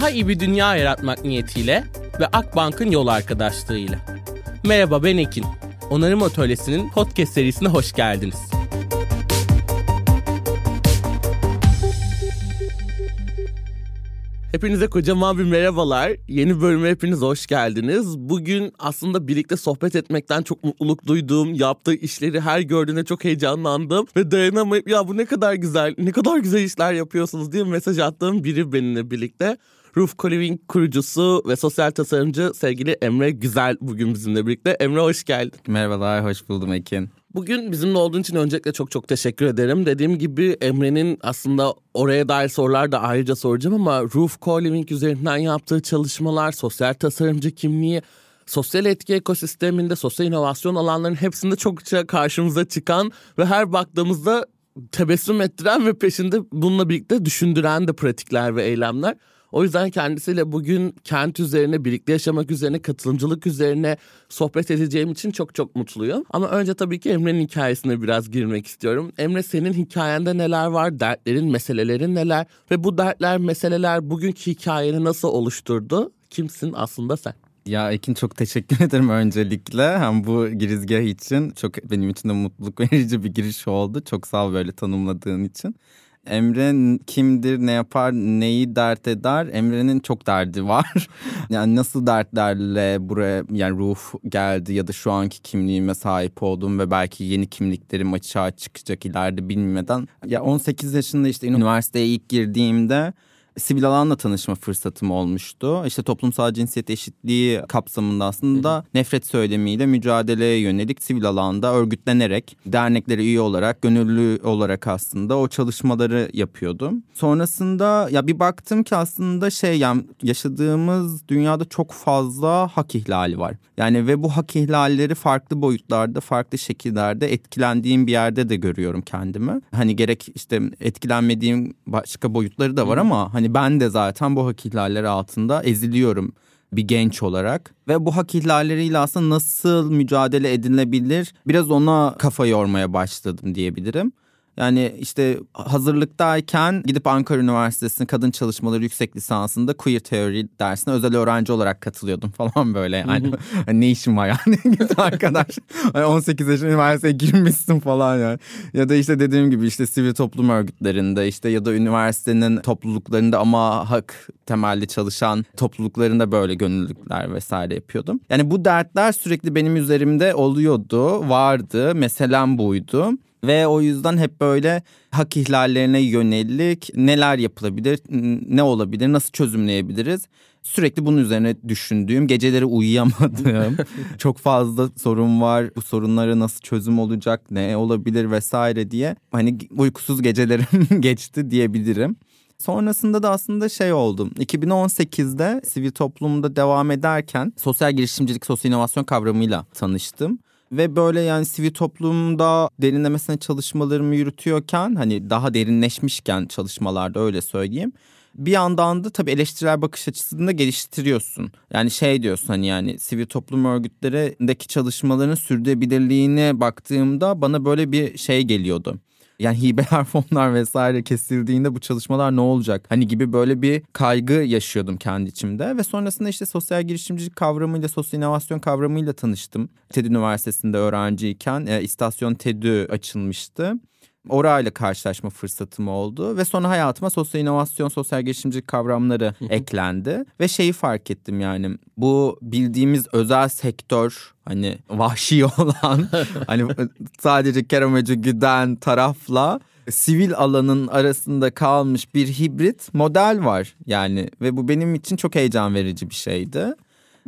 Daha iyi bir dünya yaratmak niyetiyle ve Akbank'ın yol arkadaşlığıyla. Merhaba ben Ekin. Onarım Atölyesi'nin podcast serisine hoş geldiniz. Hepinize kocaman bir merhabalar. Yeni bölüme hepiniz hoş geldiniz. Bugün aslında birlikte sohbet etmekten çok mutluluk duyduğum, yaptığı işleri her gördüğümde çok heyecanlandım. Ve dayanamayıp ya bu ne kadar güzel, ne kadar güzel işler yapıyorsunuz diye mesaj attığım biri benimle birlikte. Roof Co-Living kurucusu ve sosyal tasarımcı sevgili Emre Güzel bugün bizimle birlikte. Emre hoş geldin. Merhabalar, hoş buldum Ekin. Bugün bizimle olduğun için öncelikle çok çok teşekkür ederim. Dediğim gibi Emre'nin aslında oraya dair sorular da ayrıca soracağım ama Roof Co-Living üzerinden yaptığı çalışmalar, sosyal tasarımcı kimliği, sosyal etki ekosisteminde, sosyal inovasyon alanlarının hepsinde çokça karşımıza çıkan ve her baktığımızda tebessüm ettiren ve peşinde bununla birlikte düşündüren de pratikler ve eylemler. O yüzden kendisiyle bugün kent üzerine, birlikte yaşamak üzerine, katılımcılık üzerine sohbet edeceğim için çok çok mutluyum. Ama önce tabii ki Emre'nin hikayesine biraz girmek istiyorum. Emre senin hikayende neler var, dertlerin, meselelerin neler ve bu dertler, meseleler bugünkü hikayeni nasıl oluşturdu? Kimsin aslında sen? Ya Ekin çok teşekkür ederim öncelikle. Hem bu girizgah için çok benim için de mutluluk verici bir giriş oldu. Çok sağ ol böyle tanımladığın için. Emre kimdir, ne yapar, neyi dert eder? Emre'nin çok derdi var. yani nasıl dertlerle buraya yani ruh geldi ya da şu anki kimliğime sahip oldum ve belki yeni kimliklerim açığa çıkacak ileride bilmeden. Ya 18 yaşında işte üniversiteye ilk girdiğimde sivil alanla tanışma fırsatım olmuştu. İşte toplumsal cinsiyet eşitliği kapsamında aslında nefret söylemiyle mücadeleye yönelik sivil alanda örgütlenerek derneklere üye olarak gönüllü olarak aslında o çalışmaları yapıyordum. Sonrasında ya bir baktım ki aslında şey yani yaşadığımız dünyada çok fazla hak ihlali var. Yani ve bu hak ihlalleri farklı boyutlarda, farklı şekillerde etkilendiğim bir yerde de görüyorum kendimi. Hani gerek işte etkilenmediğim başka boyutları da var ama hani ben de zaten bu hak ihlalleri altında eziliyorum bir genç olarak ve bu hak ihlalleriyle aslında nasıl mücadele edilebilir biraz ona kafa yormaya başladım diyebilirim. Yani işte hazırlıktayken gidip Ankara Üniversitesi'nin kadın çalışmaları yüksek lisansında queer teori dersine özel öğrenci olarak katılıyordum falan böyle yani. hani ne işim var yani arkadaş. 18 yaşında üniversiteye girmişsin falan yani. Ya da işte dediğim gibi işte sivil toplum örgütlerinde işte ya da üniversitenin topluluklarında ama hak temelli çalışan topluluklarında böyle gönüllülükler vesaire yapıyordum. Yani bu dertler sürekli benim üzerimde oluyordu, vardı. Meselem buydu. Ve o yüzden hep böyle hak ihlallerine yönelik neler yapılabilir, ne olabilir, nasıl çözümleyebiliriz? Sürekli bunun üzerine düşündüğüm, geceleri uyuyamadığım çok fazla sorun var. Bu sorunlara nasıl çözüm olacak, ne olabilir vesaire diye hani uykusuz gecelerim geçti diyebilirim. Sonrasında da aslında şey oldu. 2018'de sivil toplumda devam ederken sosyal girişimcilik, sosyal inovasyon kavramıyla tanıştım ve böyle yani sivil toplumda derinlemesine çalışmalarımı yürütüyorken hani daha derinleşmişken çalışmalarda öyle söyleyeyim bir yandan da tabii eleştirel bakış açısını da geliştiriyorsun. Yani şey diyorsun hani yani sivil toplum örgütlerindeki çalışmaların sürdürülebilirliğine baktığımda bana böyle bir şey geliyordu yani hibeler fonlar vesaire kesildiğinde bu çalışmalar ne olacak? Hani gibi böyle bir kaygı yaşıyordum kendi içimde ve sonrasında işte sosyal girişimcilik kavramıyla, sosyal inovasyon kavramıyla tanıştım. TED Üniversitesi'nde öğrenciyken e, istasyon TED'ü açılmıştı orayla karşılaşma fırsatım oldu ve sonra hayatıma sosyal inovasyon, sosyal girişimcilik kavramları eklendi ve şeyi fark ettim yani bu bildiğimiz özel sektör hani vahşi olan hani sadece keramacı güden tarafla sivil alanın arasında kalmış bir hibrit model var yani ve bu benim için çok heyecan verici bir şeydi.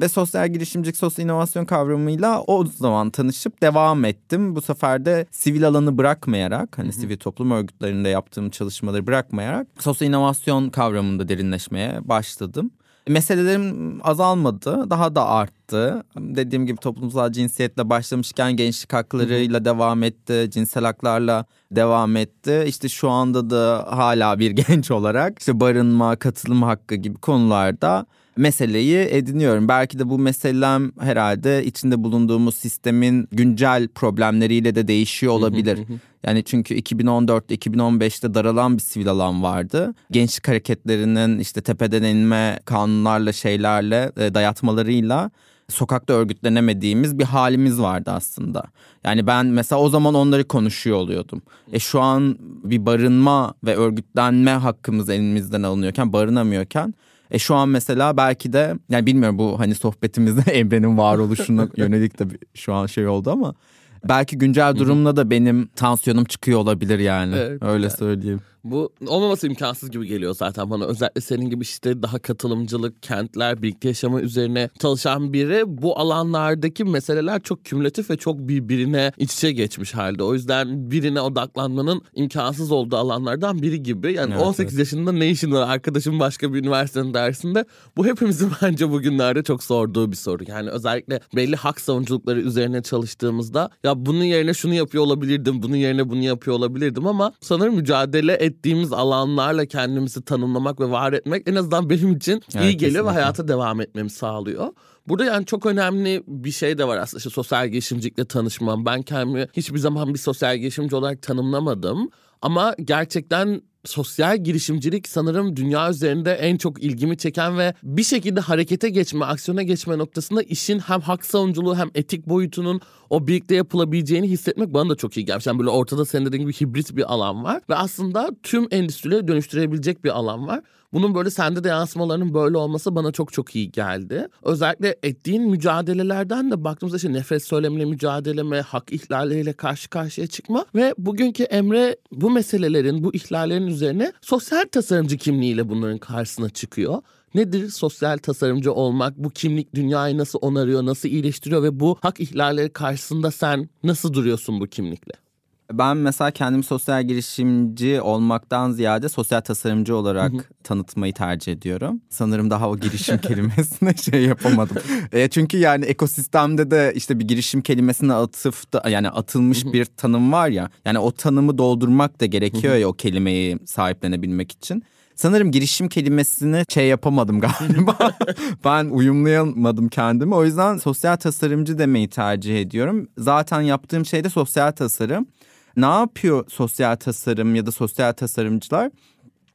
Ve sosyal girişimcilik, sosyal inovasyon kavramıyla o zaman tanışıp devam ettim. Bu sefer de sivil alanı bırakmayarak hani sivil toplum örgütlerinde yaptığım çalışmaları bırakmayarak sosyal inovasyon kavramında derinleşmeye başladım. Meselelerim azalmadı, daha da arttı. Dediğim gibi toplumsal cinsiyetle başlamışken gençlik haklarıyla devam etti, cinsel haklarla devam etti. İşte şu anda da hala bir genç olarak işte barınma, katılım hakkı gibi konularda meseleyi ediniyorum. Belki de bu meselem herhalde içinde bulunduğumuz sistemin güncel problemleriyle de değişiyor olabilir. Yani çünkü 2014'te 2015'te daralan bir sivil alan vardı. Gençlik hareketlerinin işte tepeden inme kanunlarla şeylerle e, dayatmalarıyla sokakta örgütlenemediğimiz bir halimiz vardı aslında. Yani ben mesela o zaman onları konuşuyor oluyordum. E şu an bir barınma ve örgütlenme hakkımız elimizden alınıyorken barınamıyorken e şu an mesela belki de yani bilmiyorum bu hani sohbetimizde Emre'nin varoluşuna yönelik de şu an şey oldu ama belki güncel durumla da benim tansiyonum çıkıyor olabilir yani. Evet, Öyle yani. söyleyeyim. Bu olmaması imkansız gibi geliyor zaten bana. Özellikle senin gibi işte daha katılımcılık, kentler, birlikte yaşama üzerine çalışan biri. Bu alanlardaki meseleler çok kümülatif ve çok birbirine iç içe geçmiş halde. O yüzden birine odaklanmanın imkansız olduğu alanlardan biri gibi. Yani evet, 18 evet. yaşında ne işin var arkadaşım başka bir üniversitenin dersinde. Bu hepimizin bence bugünlerde çok sorduğu bir soru. Yani özellikle belli hak savunuculukları üzerine çalıştığımızda ya bunun yerine şunu yapıyor olabilirdim, bunun yerine bunu yapıyor olabilirdim ama sanırım mücadele et ettiğimiz alanlarla kendimizi tanımlamak ve var etmek en azından benim için evet, iyi geliyor kesinlikle. ve hayata devam etmemi sağlıyor. Burada yani çok önemli bir şey de var aslında işte sosyal girişimcilikle tanışmam. Ben kendimi hiçbir zaman bir sosyal girişimci olarak tanımlamadım. Ama gerçekten sosyal girişimcilik sanırım dünya üzerinde en çok ilgimi çeken ve bir şekilde harekete geçme, aksiyona geçme noktasında işin hem hak savunuculuğu hem etik boyutunun o birlikte yapılabileceğini hissetmek bana da çok iyi gelmiş. Yani böyle ortada senin dediğin gibi hibrit bir alan var ve aslında tüm endüstrileri dönüştürebilecek bir alan var. Bunun böyle sende de yansımalarının böyle olması bana çok çok iyi geldi. Özellikle ettiğin mücadelelerden de baktığımızda işte nefret söylemiyle mücadele mi, hak ihlalleriyle karşı karşıya çıkma ve bugünkü Emre bu meselelerin, bu ihlallerin üzerine sosyal tasarımcı kimliğiyle bunların karşısına çıkıyor. Nedir sosyal tasarımcı olmak? Bu kimlik dünyayı nasıl onarıyor, nasıl iyileştiriyor ve bu hak ihlalleri karşısında sen nasıl duruyorsun bu kimlikle? Ben mesela kendimi sosyal girişimci olmaktan ziyade sosyal tasarımcı olarak tanıtmayı tercih ediyorum. Sanırım daha o girişim kelimesine şey yapamadım. E, çünkü yani ekosistemde de işte bir girişim kelimesine atıf da yani atılmış bir tanım var ya. Yani o tanımı doldurmak da gerekiyor ya o kelimeyi sahiplenebilmek için. Sanırım girişim kelimesini şey yapamadım galiba. ben uyumlayamadım kendimi. O yüzden sosyal tasarımcı demeyi tercih ediyorum. Zaten yaptığım şey de sosyal tasarım. Ne yapıyor sosyal tasarım ya da sosyal tasarımcılar?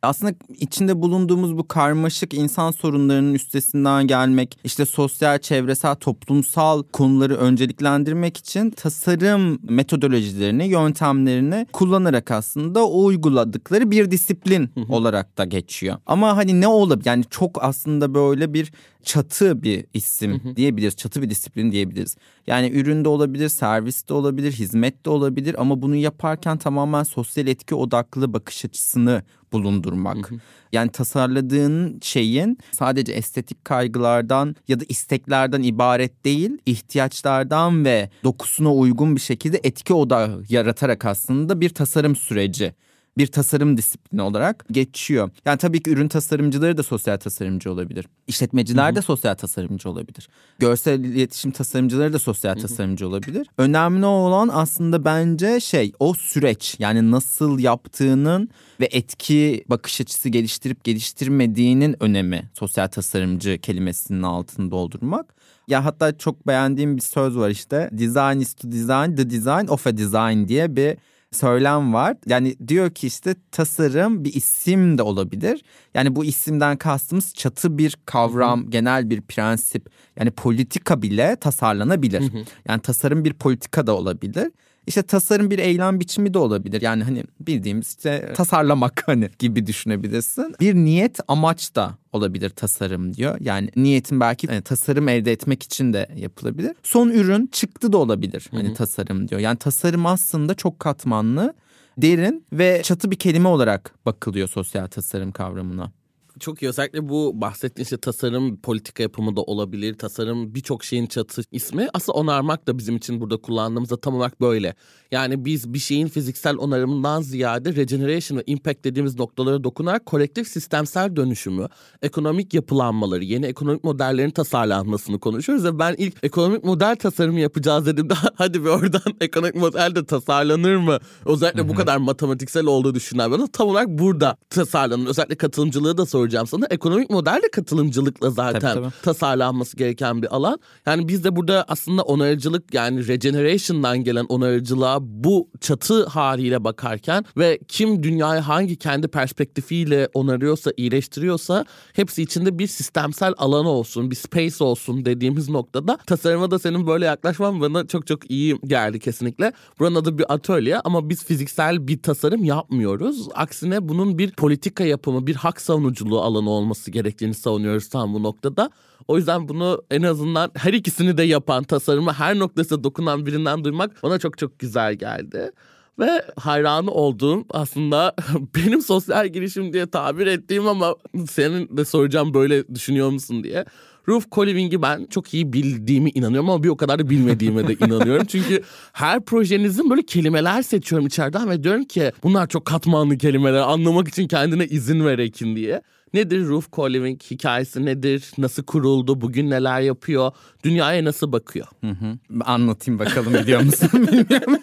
aslında içinde bulunduğumuz bu karmaşık insan sorunlarının üstesinden gelmek, işte sosyal, çevresel, toplumsal konuları önceliklendirmek için tasarım metodolojilerini, yöntemlerini kullanarak aslında o uyguladıkları bir disiplin olarak da geçiyor. Ama hani ne olabilir? Yani çok aslında böyle bir çatı bir isim diyebiliriz. Çatı bir disiplin diyebiliriz. Yani üründe olabilir, serviste olabilir, hizmette olabilir ama bunu yaparken tamamen sosyal etki odaklı bakış açısını bulundurmak. Yani tasarladığın şeyin sadece estetik kaygılardan ya da isteklerden ibaret değil, ihtiyaçlardan ve dokusuna uygun bir şekilde etki odağı yaratarak aslında bir tasarım süreci bir tasarım disiplini olarak geçiyor. Yani tabii ki ürün tasarımcıları da sosyal tasarımcı olabilir. İşletmeciler de sosyal tasarımcı olabilir. Görsel iletişim tasarımcıları da sosyal tasarımcı olabilir. Önemli olan aslında bence şey o süreç yani nasıl yaptığının ve etki bakış açısı geliştirip geliştirmediğinin önemi sosyal tasarımcı kelimesinin altını doldurmak. Ya hatta çok beğendiğim bir söz var işte. Design is to design the design of a design diye bir söylem var. Yani diyor ki işte tasarım bir isim de olabilir. Yani bu isimden kastımız çatı bir kavram, Hı-hı. genel bir prensip. Yani politika bile tasarlanabilir. Hı-hı. Yani tasarım bir politika da olabilir. İşte tasarım bir eylem biçimi de olabilir. Yani hani bildiğimiz işte tasarlamak hani gibi düşünebilirsin. Bir niyet amaç da olabilir tasarım diyor. Yani niyetin belki hani, tasarım elde etmek için de yapılabilir. Son ürün çıktı da olabilir hani tasarım diyor. Yani tasarım aslında çok katmanlı, derin ve çatı bir kelime olarak bakılıyor sosyal tasarım kavramına çok iyi. Özellikle bu bahsettiğin işte tasarım politika yapımı da olabilir. Tasarım birçok şeyin çatı ismi. Aslında onarmak da bizim için burada kullandığımızda tam olarak böyle. Yani biz bir şeyin fiziksel onarımından ziyade regeneration ve impact dediğimiz noktalara dokunarak kolektif sistemsel dönüşümü, ekonomik yapılanmaları, yeni ekonomik modellerin tasarlanmasını konuşuyoruz. Ve ben ilk ekonomik model tasarımı yapacağız dedim. Hadi bir oradan ekonomik model de tasarlanır mı? Özellikle bu kadar matematiksel olduğu düşünen bana tam olarak burada tasarlanır. Özellikle katılımcılığı da soruyor soracağım sana. Ekonomik model de katılımcılıkla zaten Tabii, tabii. tasarlanması gereken bir alan. Yani biz de burada aslında onarıcılık yani regeneration'dan gelen onarıcılığa bu çatı haliyle bakarken ve kim dünyayı hangi kendi perspektifiyle onarıyorsa, iyileştiriyorsa hepsi içinde bir sistemsel alan olsun, bir space olsun dediğimiz noktada tasarıma da senin böyle yaklaşman bana çok çok iyi geldi kesinlikle. Buranın adı bir atölye ama biz fiziksel bir tasarım yapmıyoruz. Aksine bunun bir politika yapımı, bir hak savunuculuğu alanı olması gerektiğini savunuyoruz tam bu noktada. O yüzden bunu en azından her ikisini de yapan, tasarımı her noktasına dokunan birinden duymak bana çok çok güzel geldi. Ve hayranı olduğum aslında benim sosyal girişim diye tabir ettiğim ama senin de soracağım böyle düşünüyor musun diye. Roof Coliving'i ben çok iyi bildiğimi inanıyorum ama bir o kadar da bilmediğime de inanıyorum. Çünkü her projenizin böyle kelimeler seçiyorum içeriden ve diyorum ki bunlar çok katmanlı kelimeler anlamak için kendine izin ver Ekin diye. Nedir Roof Co-Living hikayesi nedir? Nasıl kuruldu? Bugün neler yapıyor? Dünyaya nasıl bakıyor? Hı hı. Anlatayım bakalım biliyor musun bilmiyorum.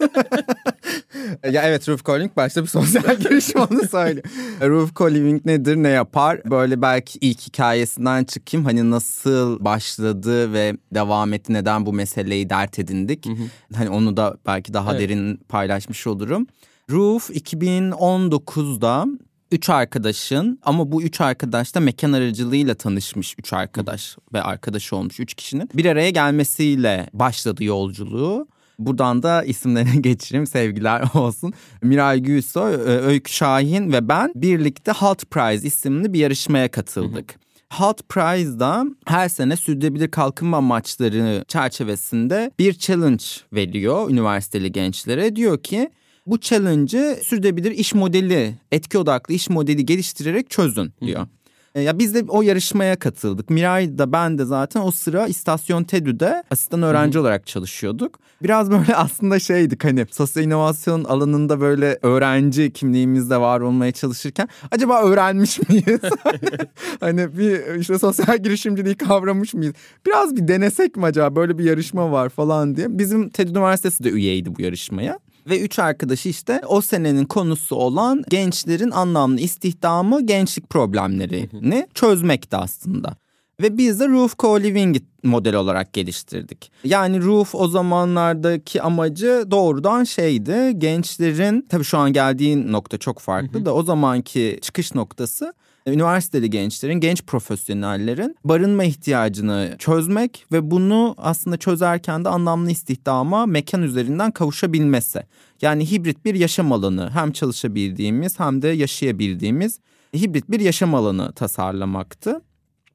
ya evet Roof Calling başta bir sosyal girişim onu söylüyor. Roof Calling nedir ne yapar? Böyle belki ilk hikayesinden çıkayım. Hani nasıl başladı ve devam etti neden bu meseleyi dert edindik. Hı hı. Hani onu da belki daha evet. derin paylaşmış olurum. Roof 2019'da üç arkadaşın ama bu üç arkadaş da mekan aracılığıyla tanışmış üç arkadaş ve arkadaş olmuş üç kişinin bir araya gelmesiyle başladı yolculuğu. Buradan da isimlerine geçireyim sevgiler olsun. Miray Gülsoy, Öykü Şahin ve ben birlikte Halt Prize isimli bir yarışmaya katıldık. Hı hı. Halt Prize'da her sene sürdürülebilir kalkınma amaçları çerçevesinde bir challenge veriyor üniversiteli gençlere. Diyor ki bu challenge'ı sürdürülebilir iş modeli, etki odaklı iş modeli geliştirerek çözün diyor. Hı. E, ya biz de o yarışmaya katıldık. Miray da ben de zaten o sıra istasyon TEDÜ'de asistan öğrenci Hı. olarak çalışıyorduk. Biraz böyle aslında şeydik hani sosyal inovasyon alanında böyle öğrenci kimliğimizde var olmaya çalışırken acaba öğrenmiş miyiz? hani bir işte sosyal girişimciliği kavramış mıyız? Biraz bir denesek mi acaba böyle bir yarışma var falan diye. Bizim TED Üniversitesi de üyeydi bu yarışmaya. Ve üç arkadaşı işte o senenin konusu olan gençlerin anlamlı istihdamı, gençlik problemlerini çözmekti aslında. Ve biz de Roof Co-Living model olarak geliştirdik. Yani Roof o zamanlardaki amacı doğrudan şeydi. Gençlerin tabii şu an geldiği nokta çok farklı da o zamanki çıkış noktası üniversiteli gençlerin, genç profesyonellerin barınma ihtiyacını çözmek ve bunu aslında çözerken de anlamlı istihdama mekan üzerinden kavuşabilmesi. Yani hibrit bir yaşam alanı hem çalışabildiğimiz hem de yaşayabildiğimiz hibrit bir yaşam alanı tasarlamaktı.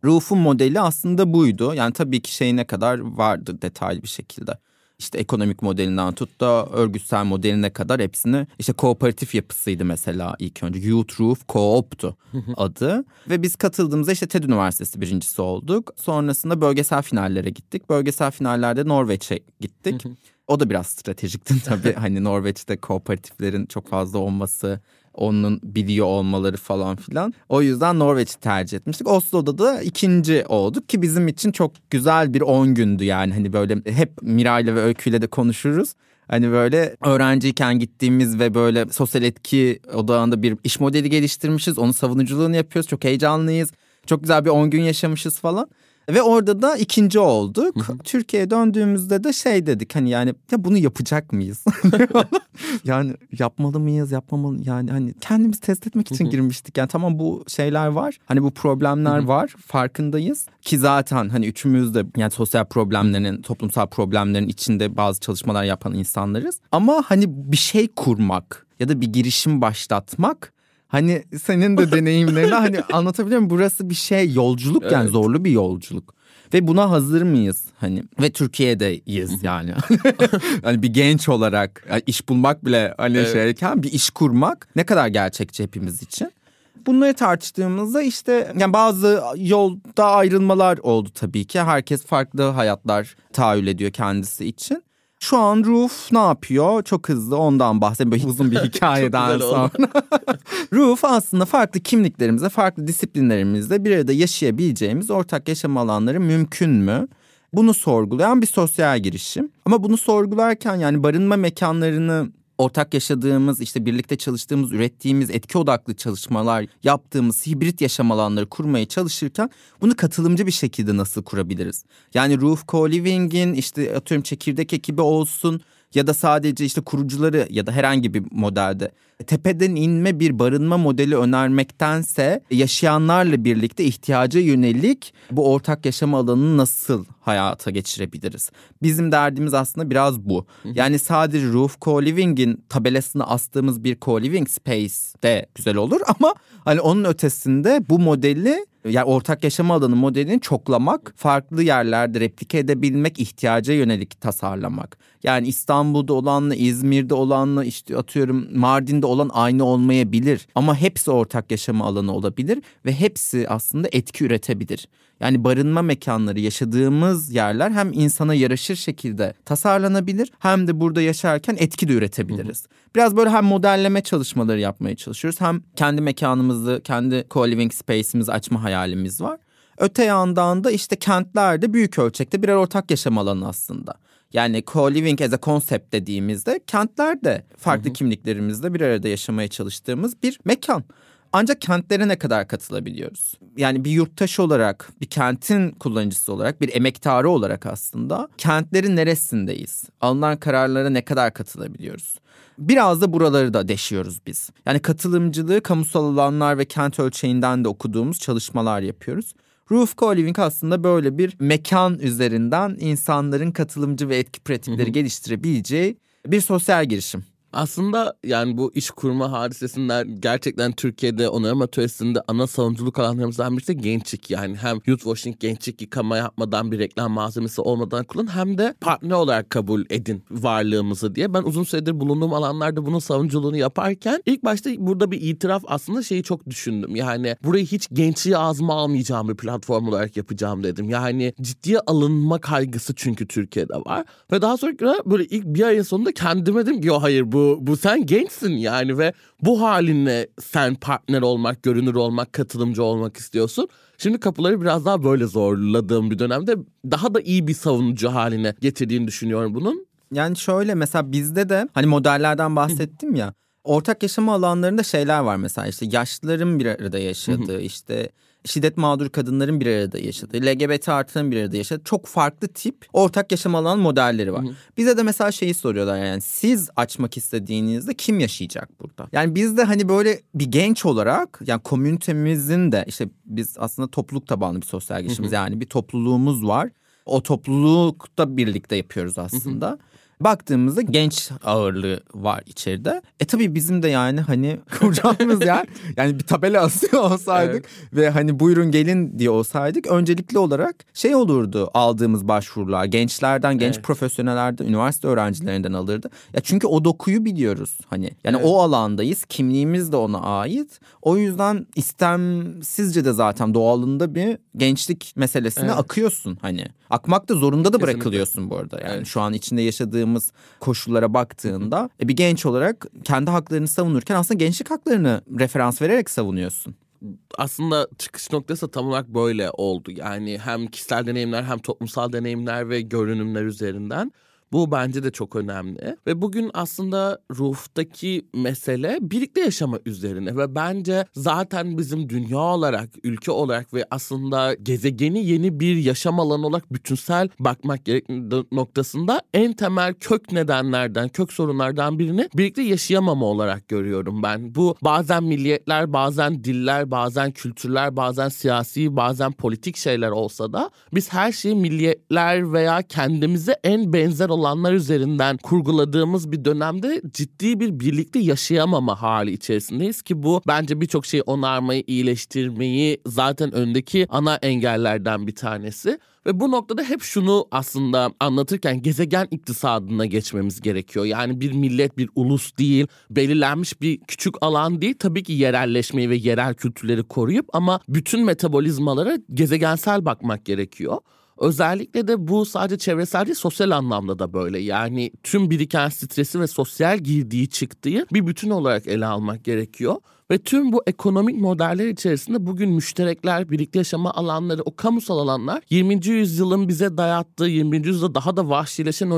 Roof'un modeli aslında buydu. Yani tabii ki şeyine kadar vardı detaylı bir şekilde işte ekonomik modelinden tut da örgütsel modeline kadar hepsini işte kooperatif yapısıydı mesela ilk önce. Youth Roof Co-op'tu adı. Ve biz katıldığımızda işte TED Üniversitesi birincisi olduk. Sonrasında bölgesel finallere gittik. Bölgesel finallerde Norveç'e gittik. O da biraz stratejikti tabii. hani Norveç'te kooperatiflerin çok fazla olması, onun biliyor olmaları falan filan. O yüzden Norveç'i tercih etmiştik. Oslo'da da ikinci olduk ki bizim için çok güzel bir 10 gündü yani. Hani böyle hep Miray'la ve Öykü'yle de konuşuruz. Hani böyle öğrenciyken gittiğimiz ve böyle sosyal etki odağında bir iş modeli geliştirmişiz. Onun savunuculuğunu yapıyoruz. Çok heyecanlıyız. Çok güzel bir 10 gün yaşamışız falan. Ve orada da ikinci olduk. Türkiye'ye döndüğümüzde de şey dedik hani yani ya bunu yapacak mıyız? yani yapmalı mıyız yapmamalı yani hani kendimizi test etmek için girmiştik. Yani tamam bu şeyler var. Hani bu problemler var. Farkındayız. Ki zaten hani üçümüz de yani sosyal problemlerin, toplumsal problemlerin içinde bazı çalışmalar yapan insanlarız. Ama hani bir şey kurmak ya da bir girişim başlatmak Hani senin de deneyimlerini hani anlatabiliyor muyum? Burası bir şey yolculuk evet. yani zorlu bir yolculuk. Ve buna hazır mıyız hani ve Türkiye'deyiz yani. hani bir genç olarak yani iş bulmak bile hani evet. şeyken bir iş kurmak ne kadar gerçekçi hepimiz için. Bunları tartıştığımızda işte yani bazı yolda ayrılmalar oldu tabii ki. Herkes farklı hayatlar tahayyül ediyor kendisi için. Şu an Roof ne yapıyor? Çok hızlı ondan bahsedeyim. Böyle uzun bir hikayeden sonra. Roof aslında farklı kimliklerimizle, farklı disiplinlerimizle bir arada yaşayabileceğimiz ortak yaşam alanları mümkün mü? Bunu sorgulayan bir sosyal girişim. Ama bunu sorgularken yani barınma mekanlarını ortak yaşadığımız, işte birlikte çalıştığımız, ürettiğimiz, etki odaklı çalışmalar yaptığımız hibrit yaşam alanları kurmaya çalışırken bunu katılımcı bir şekilde nasıl kurabiliriz? Yani Roof Co-Living'in işte atıyorum çekirdek ekibi olsun ya da sadece işte kurucuları ya da herhangi bir modelde tepeden inme bir barınma modeli önermektense yaşayanlarla birlikte ihtiyaca yönelik bu ortak yaşam alanını nasıl hayata geçirebiliriz? Bizim derdimiz aslında biraz bu. Yani sadece Roof Co-Living'in tabelasını astığımız bir co-living space de güzel olur ama hani onun ötesinde bu modeli yani ortak yaşam alanı modelini çoklamak, farklı yerlerde replike edebilmek, ihtiyaca yönelik tasarlamak. Yani İstanbul'da olanla, İzmir'de olanla, işte atıyorum Mardin'de olan aynı olmayabilir. Ama hepsi ortak yaşama alanı olabilir ve hepsi aslında etki üretebilir. Yani barınma mekanları, yaşadığımız yerler hem insana yaraşır şekilde tasarlanabilir hem de burada yaşarken etki de üretebiliriz. Biraz böyle hem modelleme çalışmaları yapmaya çalışıyoruz hem kendi mekanımızı, kendi co-living space'imizi açma hayalimiz var. Öte yandan da işte kentlerde büyük ölçekte birer ortak yaşam alanı aslında. Yani co-living as a concept dediğimizde kentlerde farklı hı hı. kimliklerimizle bir arada yaşamaya çalıştığımız bir mekan. Ancak kentlere ne kadar katılabiliyoruz? Yani bir yurttaş olarak, bir kentin kullanıcısı olarak, bir emektarı olarak aslında kentlerin neresindeyiz? Alınan kararlara ne kadar katılabiliyoruz? Biraz da buraları da deşiyoruz biz. Yani katılımcılığı kamusal alanlar ve kent ölçeğinden de okuduğumuz çalışmalar yapıyoruz. Roof Co-Living aslında böyle bir mekan üzerinden insanların katılımcı ve etki pratikleri geliştirebileceği bir sosyal girişim. Aslında yani bu iş kurma hadisesinden gerçekten Türkiye'de onarım atölyesinde ana savunuculuk alanlarımızdan birisi gençlik. Yani hem youth washing gençlik yıkama yapmadan bir reklam malzemesi olmadan kullan hem de partner olarak kabul edin varlığımızı diye. Ben uzun süredir bulunduğum alanlarda bunun savunuculuğunu yaparken ilk başta burada bir itiraf aslında şeyi çok düşündüm. Yani burayı hiç gençliği ağzıma almayacağım bir platform olarak yapacağım dedim. Yani ciddiye alınma kaygısı çünkü Türkiye'de var. Ve daha sonra böyle ilk bir ayın sonunda kendime dedim ki yo hayır bu bu bu sen gençsin yani ve bu halinle sen partner olmak, görünür olmak, katılımcı olmak istiyorsun. Şimdi kapıları biraz daha böyle zorladığım bir dönemde daha da iyi bir savunucu haline getirdiğini düşünüyorum bunun. Yani şöyle mesela bizde de hani modellerden bahsettim ya. Ortak yaşama alanlarında şeyler var mesela işte yaşlıların bir arada yaşadığı işte şiddet mağdur kadınların bir arada yaşadığı, LGBT artının bir arada yaşadığı çok farklı tip ortak yaşam alan modelleri var. Hı hı. Bize de mesela şeyi soruyorlar yani siz açmak istediğinizde kim yaşayacak burada? Yani biz de hani böyle bir genç olarak yani komünitemizin de işte biz aslında topluluk tabanlı bir sosyal girişimiz. Yani bir topluluğumuz var. O toplulukta birlikte yapıyoruz aslında. Hı hı. Baktığımızda genç ağırlığı var içeride. E tabii bizim de yani hani kuracağımız yer yani bir tabela asıyor olsaydık evet. ve hani buyurun gelin diye olsaydık öncelikli olarak şey olurdu aldığımız başvurular gençlerden, genç evet. profesyonellerden, üniversite öğrencilerinden alırdı. Ya çünkü o dokuyu biliyoruz hani. Yani evet. o alandayız. Kimliğimiz de ona ait. O yüzden istemsizce de zaten doğalında bir gençlik meselesine evet. akıyorsun hani. Akmak da zorunda da bırakılıyorsun bu arada. Yani evet. şu an içinde yaşadığım yaşadığımız koşullara baktığında e, bir genç olarak kendi haklarını savunurken aslında gençlik haklarını referans vererek savunuyorsun aslında çıkış noktası tam olarak böyle oldu. Yani hem kişisel deneyimler hem toplumsal deneyimler ve görünümler üzerinden bu bence de çok önemli. Ve bugün aslında ruhtaki mesele birlikte yaşama üzerine ve bence zaten bizim dünya olarak, ülke olarak ve aslında gezegeni yeni bir yaşam alanı olarak bütünsel bakmak noktasında en temel kök nedenlerden, kök sorunlardan birini birlikte yaşayamama olarak görüyorum ben. Bu bazen milliyetler, bazen diller, bazen kültürler, bazen siyasi, bazen politik şeyler olsa da biz her şeyi milliyetler veya kendimize en benzer olanlar üzerinden kurguladığımız bir dönemde ciddi bir birlikte yaşayamama hali içerisindeyiz ki bu bence birçok şeyi onarmayı, iyileştirmeyi zaten öndeki ana engellerden bir tanesi. Ve bu noktada hep şunu aslında anlatırken gezegen iktisadına geçmemiz gerekiyor. Yani bir millet, bir ulus değil, belirlenmiş bir küçük alan değil. Tabii ki yerelleşmeyi ve yerel kültürleri koruyup ama bütün metabolizmalara gezegensel bakmak gerekiyor. Özellikle de bu sadece çevresel değil sosyal anlamda da böyle. Yani tüm biriken stresi ve sosyal girdiği çıktığı bir bütün olarak ele almak gerekiyor. Ve tüm bu ekonomik modeller içerisinde bugün müşterekler, birlikte yaşama alanları, o kamusal alanlar 20. yüzyılın bize dayattığı, 20. yüzyılda daha da vahşileşen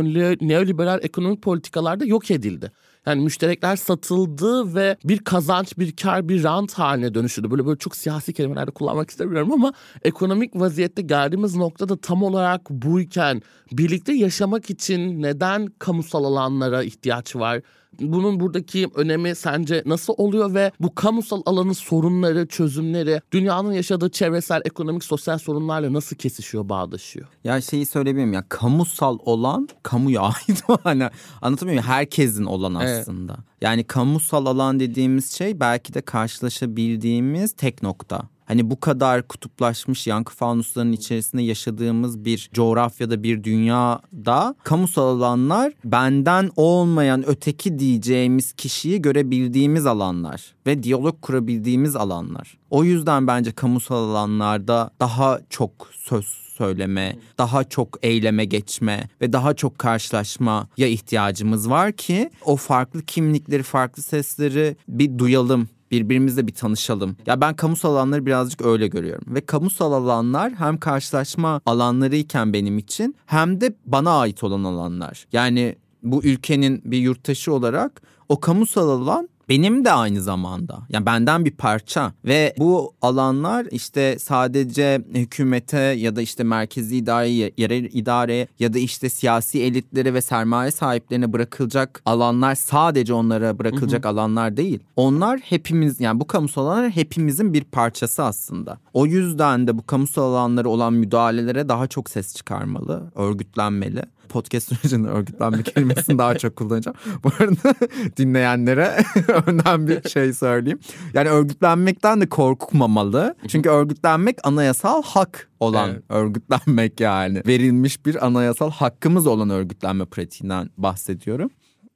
neoliberal ekonomik politikalarda yok edildi. Yani müşterekler satıldı ve bir kazanç, bir kar, bir rant haline dönüşüldü. Böyle böyle çok siyasi kelimelerde kullanmak istemiyorum ama ekonomik vaziyette geldiğimiz noktada tam olarak buyken birlikte yaşamak için neden kamusal alanlara ihtiyaç var? Bunun buradaki önemi sence nasıl oluyor ve bu kamusal alanın sorunları, çözümleri dünyanın yaşadığı çevresel, ekonomik, sosyal sorunlarla nasıl kesişiyor, bağdaşıyor? Ya şeyi söyleyebilirim ya kamusal olan kamuya ait hani anlatamıyor muyum? Herkesin olan aslında. Evet. Yani kamusal alan dediğimiz şey belki de karşılaşabildiğimiz tek nokta. Hani bu kadar kutuplaşmış yankı fanuslarının içerisinde yaşadığımız bir coğrafyada bir dünyada kamusal alanlar benden olmayan öteki diyeceğimiz kişiyi görebildiğimiz alanlar ve diyalog kurabildiğimiz alanlar. O yüzden bence kamusal alanlarda daha çok söz söyleme, daha çok eyleme geçme ve daha çok karşılaşmaya ihtiyacımız var ki o farklı kimlikleri, farklı sesleri bir duyalım birbirimizle bir tanışalım. Ya ben kamusal alanları birazcık öyle görüyorum. Ve kamusal alanlar hem karşılaşma alanlarıyken benim için hem de bana ait olan alanlar. Yani bu ülkenin bir yurttaşı olarak o kamusal alan benim de aynı zamanda. Yani benden bir parça ve bu alanlar işte sadece hükümete ya da işte merkezi idareye, yerel idareye ya da işte siyasi elitlere ve sermaye sahiplerine bırakılacak alanlar sadece onlara bırakılacak hı hı. alanlar değil. Onlar hepimiz yani bu kamusal alanlar hepimizin bir parçası aslında. O yüzden de bu kamusal alanları olan müdahalelere daha çok ses çıkarmalı, örgütlenmeli podcast sürecinde örgütlenme kelimesini daha çok kullanacağım. Bu arada dinleyenlere önden bir şey söyleyeyim. Yani örgütlenmekten de korkmamalı. Çünkü örgütlenmek anayasal hak olan evet. örgütlenmek yani. Verilmiş bir anayasal hakkımız olan örgütlenme pratiğinden bahsediyorum.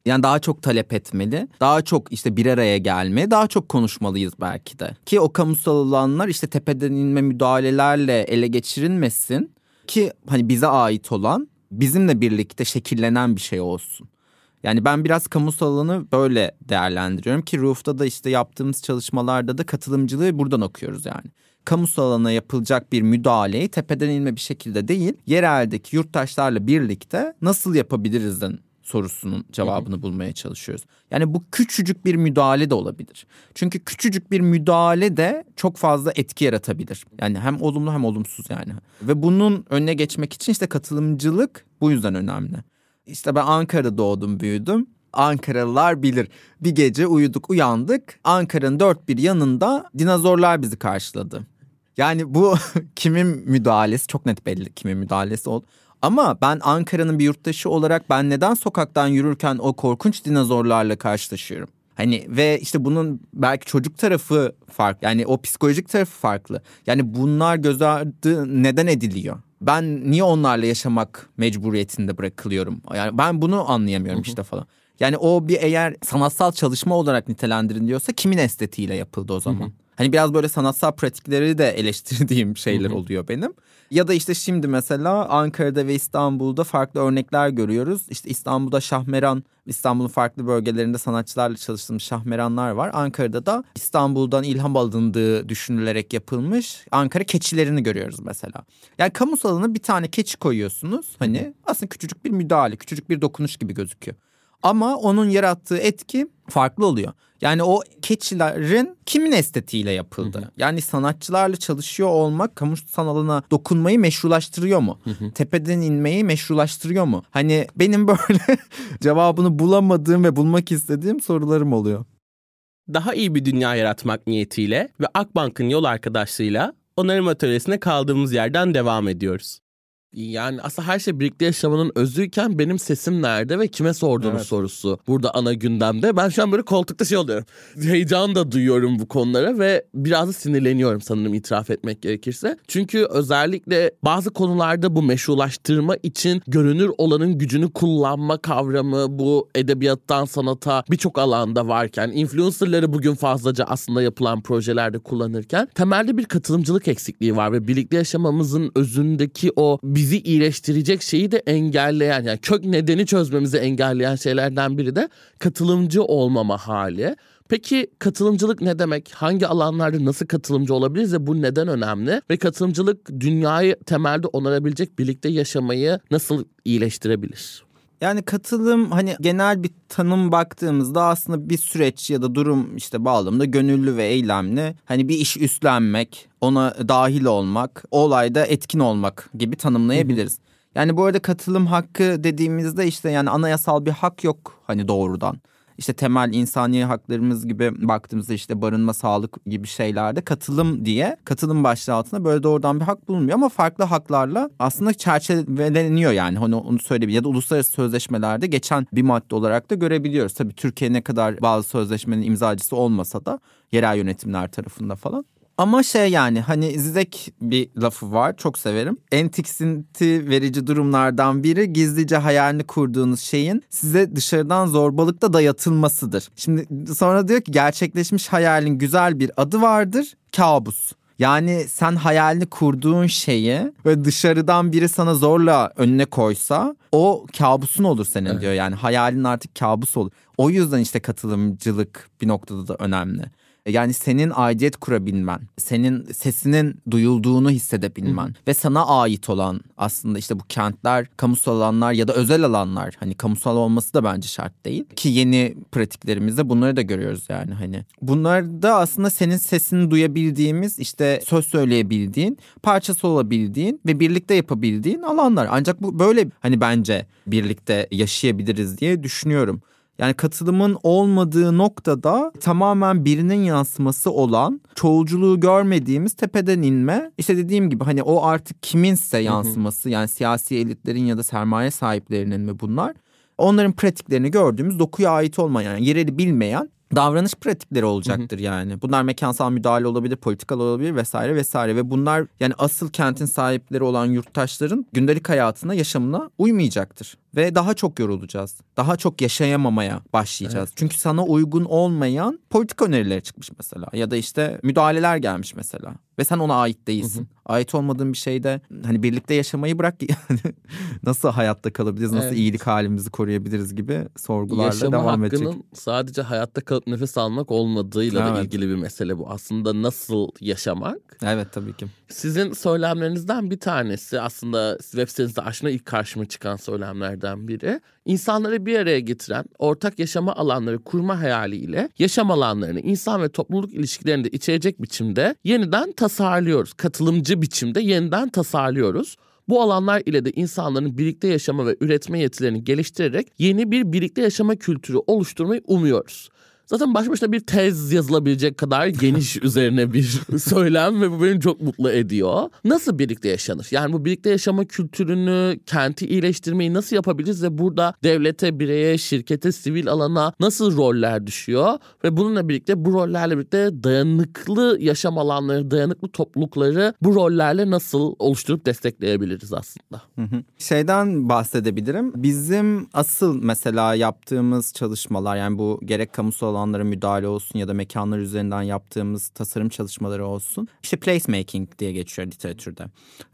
Yani daha çok talep etmeli. Daha çok işte bir araya gelme, daha çok konuşmalıyız belki de. Ki o kamusal alanlar işte tepeden inme müdahalelerle ele geçirilmesin ki hani bize ait olan bizimle birlikte şekillenen bir şey olsun. Yani ben biraz kamusal alanı böyle değerlendiriyorum ki Roof'ta da işte yaptığımız çalışmalarda da katılımcılığı buradan okuyoruz yani. Kamusal alana yapılacak bir müdahaleyi tepeden inme bir şekilde değil, yereldeki yurttaşlarla birlikte nasıl yapabilirizden sorusunun cevabını bulmaya çalışıyoruz. Yani bu küçücük bir müdahale de olabilir. Çünkü küçücük bir müdahale de çok fazla etki yaratabilir. Yani hem olumlu hem olumsuz yani. Ve bunun önüne geçmek için işte katılımcılık bu yüzden önemli. İşte ben Ankara'da doğdum büyüdüm. Ankaralılar bilir. Bir gece uyuduk uyandık. Ankara'nın dört bir yanında dinozorlar bizi karşıladı. Yani bu kimin müdahalesi çok net belli kimin müdahalesi oldu. Ama ben Ankara'nın bir yurttaşı olarak ben neden sokaktan yürürken o korkunç dinozorlarla karşılaşıyorum? Hani ve işte bunun belki çocuk tarafı farklı. Yani o psikolojik tarafı farklı. Yani bunlar göz ardı neden ediliyor? Ben niye onlarla yaşamak mecburiyetinde bırakılıyorum? Yani ben bunu anlayamıyorum işte falan. Yani o bir eğer sanatsal çalışma olarak nitelendiriliyorsa kimin estetiğiyle yapıldı o zaman? Hani biraz böyle sanatsal pratikleri de eleştirdiğim şeyler oluyor benim. Ya da işte şimdi mesela Ankara'da ve İstanbul'da farklı örnekler görüyoruz. İşte İstanbul'da Şahmeran, İstanbul'un farklı bölgelerinde sanatçılarla çalıştığımız Şahmeranlar var. Ankara'da da İstanbul'dan ilham alındığı düşünülerek yapılmış Ankara keçilerini görüyoruz mesela. Yani kamusal alana bir tane keçi koyuyorsunuz. Hani aslında küçücük bir müdahale, küçücük bir dokunuş gibi gözüküyor. Ama onun yarattığı etki farklı oluyor. Yani o keçilerin kimin estetiğiyle yapıldı? Hı hı. Yani sanatçılarla çalışıyor olmak kamusal alana dokunmayı meşrulaştırıyor mu? Hı hı. Tepeden inmeyi meşrulaştırıyor mu? Hani benim böyle cevabını bulamadığım ve bulmak istediğim sorularım oluyor. Daha iyi bir dünya yaratmak niyetiyle ve Akbank'ın yol arkadaşlığıyla onarım atölyesine kaldığımız yerden devam ediyoruz. Yani aslında her şey birlikte yaşamanın özüyken benim sesim nerede ve kime sorduğunuz evet. sorusu burada ana gündemde. Ben şu an böyle koltukta şey oluyorum. Heyecan da duyuyorum bu konulara ve biraz da sinirleniyorum sanırım itiraf etmek gerekirse. Çünkü özellikle bazı konularda bu meşrulaştırma için görünür olanın gücünü kullanma kavramı bu edebiyattan sanata birçok alanda varken influencerları bugün fazlaca aslında yapılan projelerde kullanırken temelde bir katılımcılık eksikliği var ve birlikte yaşamamızın özündeki o biz bizi iyileştirecek şeyi de engelleyen yani kök nedeni çözmemizi engelleyen şeylerden biri de katılımcı olmama hali. Peki katılımcılık ne demek? Hangi alanlarda nasıl katılımcı olabiliriz ve bu neden önemli? Ve katılımcılık dünyayı temelde onarabilecek birlikte yaşamayı nasıl iyileştirebilir? Yani katılım hani genel bir tanım baktığımızda aslında bir süreç ya da durum işte bağlamında gönüllü ve eylemli. Hani bir iş üstlenmek, ona dahil olmak, o olayda etkin olmak gibi tanımlayabiliriz. Yani bu arada katılım hakkı dediğimizde işte yani anayasal bir hak yok hani doğrudan işte temel insani haklarımız gibi baktığımızda işte barınma, sağlık gibi şeylerde katılım diye katılım başlığı altında böyle doğrudan bir hak bulunmuyor ama farklı haklarla aslında çerçeveleniyor yani hani onu söyleyebilirim ya da uluslararası sözleşmelerde geçen bir madde olarak da görebiliyoruz. Tabii Türkiye ne kadar bazı sözleşmenin imzacısı olmasa da yerel yönetimler tarafında falan. Ama şey yani hani Zizek bir lafı var çok severim. En tiksinti verici durumlardan biri gizlice hayalini kurduğunuz şeyin size dışarıdan zorbalıkla dayatılmasıdır. Şimdi sonra diyor ki gerçekleşmiş hayalin güzel bir adı vardır kabus. Yani sen hayalini kurduğun şeyi ve dışarıdan biri sana zorla önüne koysa o kabusun olur senin evet. diyor. Yani hayalin artık kabus olur. O yüzden işte katılımcılık bir noktada da önemli. Yani senin aidiyet kurabilmen, senin sesinin duyulduğunu hissedebilmen Hı. ve sana ait olan aslında işte bu kentler, kamusal alanlar ya da özel alanlar hani kamusal olması da bence şart değil. Ki yeni pratiklerimizde bunları da görüyoruz yani hani. Bunlar da aslında senin sesini duyabildiğimiz işte söz söyleyebildiğin, parçası olabildiğin ve birlikte yapabildiğin alanlar. Ancak bu böyle hani bence birlikte yaşayabiliriz diye düşünüyorum. Yani katılımın olmadığı noktada tamamen birinin yansıması olan çoğulculuğu görmediğimiz tepeden inme. İşte dediğim gibi hani o artık kiminse yansıması yani siyasi elitlerin ya da sermaye sahiplerinin mi bunlar? Onların pratiklerini gördüğümüz dokuya ait olmayan yani yereli bilmeyen davranış pratikleri olacaktır hı hı. yani. Bunlar mekansal müdahale olabilir, politikal olabilir vesaire vesaire ve bunlar yani asıl kentin sahipleri olan yurttaşların gündelik hayatına, yaşamına uymayacaktır ve daha çok yorulacağız. Daha çok yaşayamamaya başlayacağız. Evet. Çünkü sana uygun olmayan politik önerileri çıkmış mesela ya da işte müdahaleler gelmiş mesela ve sen ona ait değilsin. Hı hı. Ait olmadığın bir şeyde hani birlikte yaşamayı bırak nasıl hayatta kalabiliriz, nasıl evet. iyilik halimizi koruyabiliriz gibi sorgularla Yaşama devam edecek. Yaşama hakkının sadece hayatta kalıp nefes almak olmadığıyla evet. da ilgili bir mesele bu. Aslında nasıl yaşamak? Evet tabii ki. Sizin söylemlerinizden bir tanesi aslında web sitenizde aşına ilk karşıma çıkan söylemlerden biri. İnsanları bir araya getiren ortak yaşama alanları kurma hayaliyle yaşam alanlarını insan ve topluluk ilişkilerinde içerecek biçimde yeniden tasarlıyoruz. Katılımcı biçimde yeniden tasarlıyoruz. Bu alanlar ile de insanların birlikte yaşama ve üretme yetilerini geliştirerek yeni bir birlikte yaşama kültürü oluşturmayı umuyoruz. Zaten baş başına bir tez yazılabilecek kadar geniş üzerine bir söylem ve bu beni çok mutlu ediyor. Nasıl birlikte yaşanır? Yani bu birlikte yaşama kültürünü, kenti iyileştirmeyi nasıl yapabiliriz ve burada devlete, bireye, şirkete, sivil alana nasıl roller düşüyor? Ve bununla birlikte bu rollerle birlikte dayanıklı yaşam alanları, dayanıklı toplulukları bu rollerle nasıl oluşturup destekleyebiliriz aslında? Şeyden bahsedebilirim. Bizim asıl mesela yaptığımız çalışmalar yani bu gerek kamusal alanlara müdahale olsun ya da mekanlar üzerinden yaptığımız tasarım çalışmaları olsun. İşte placemaking diye geçiyor literatürde.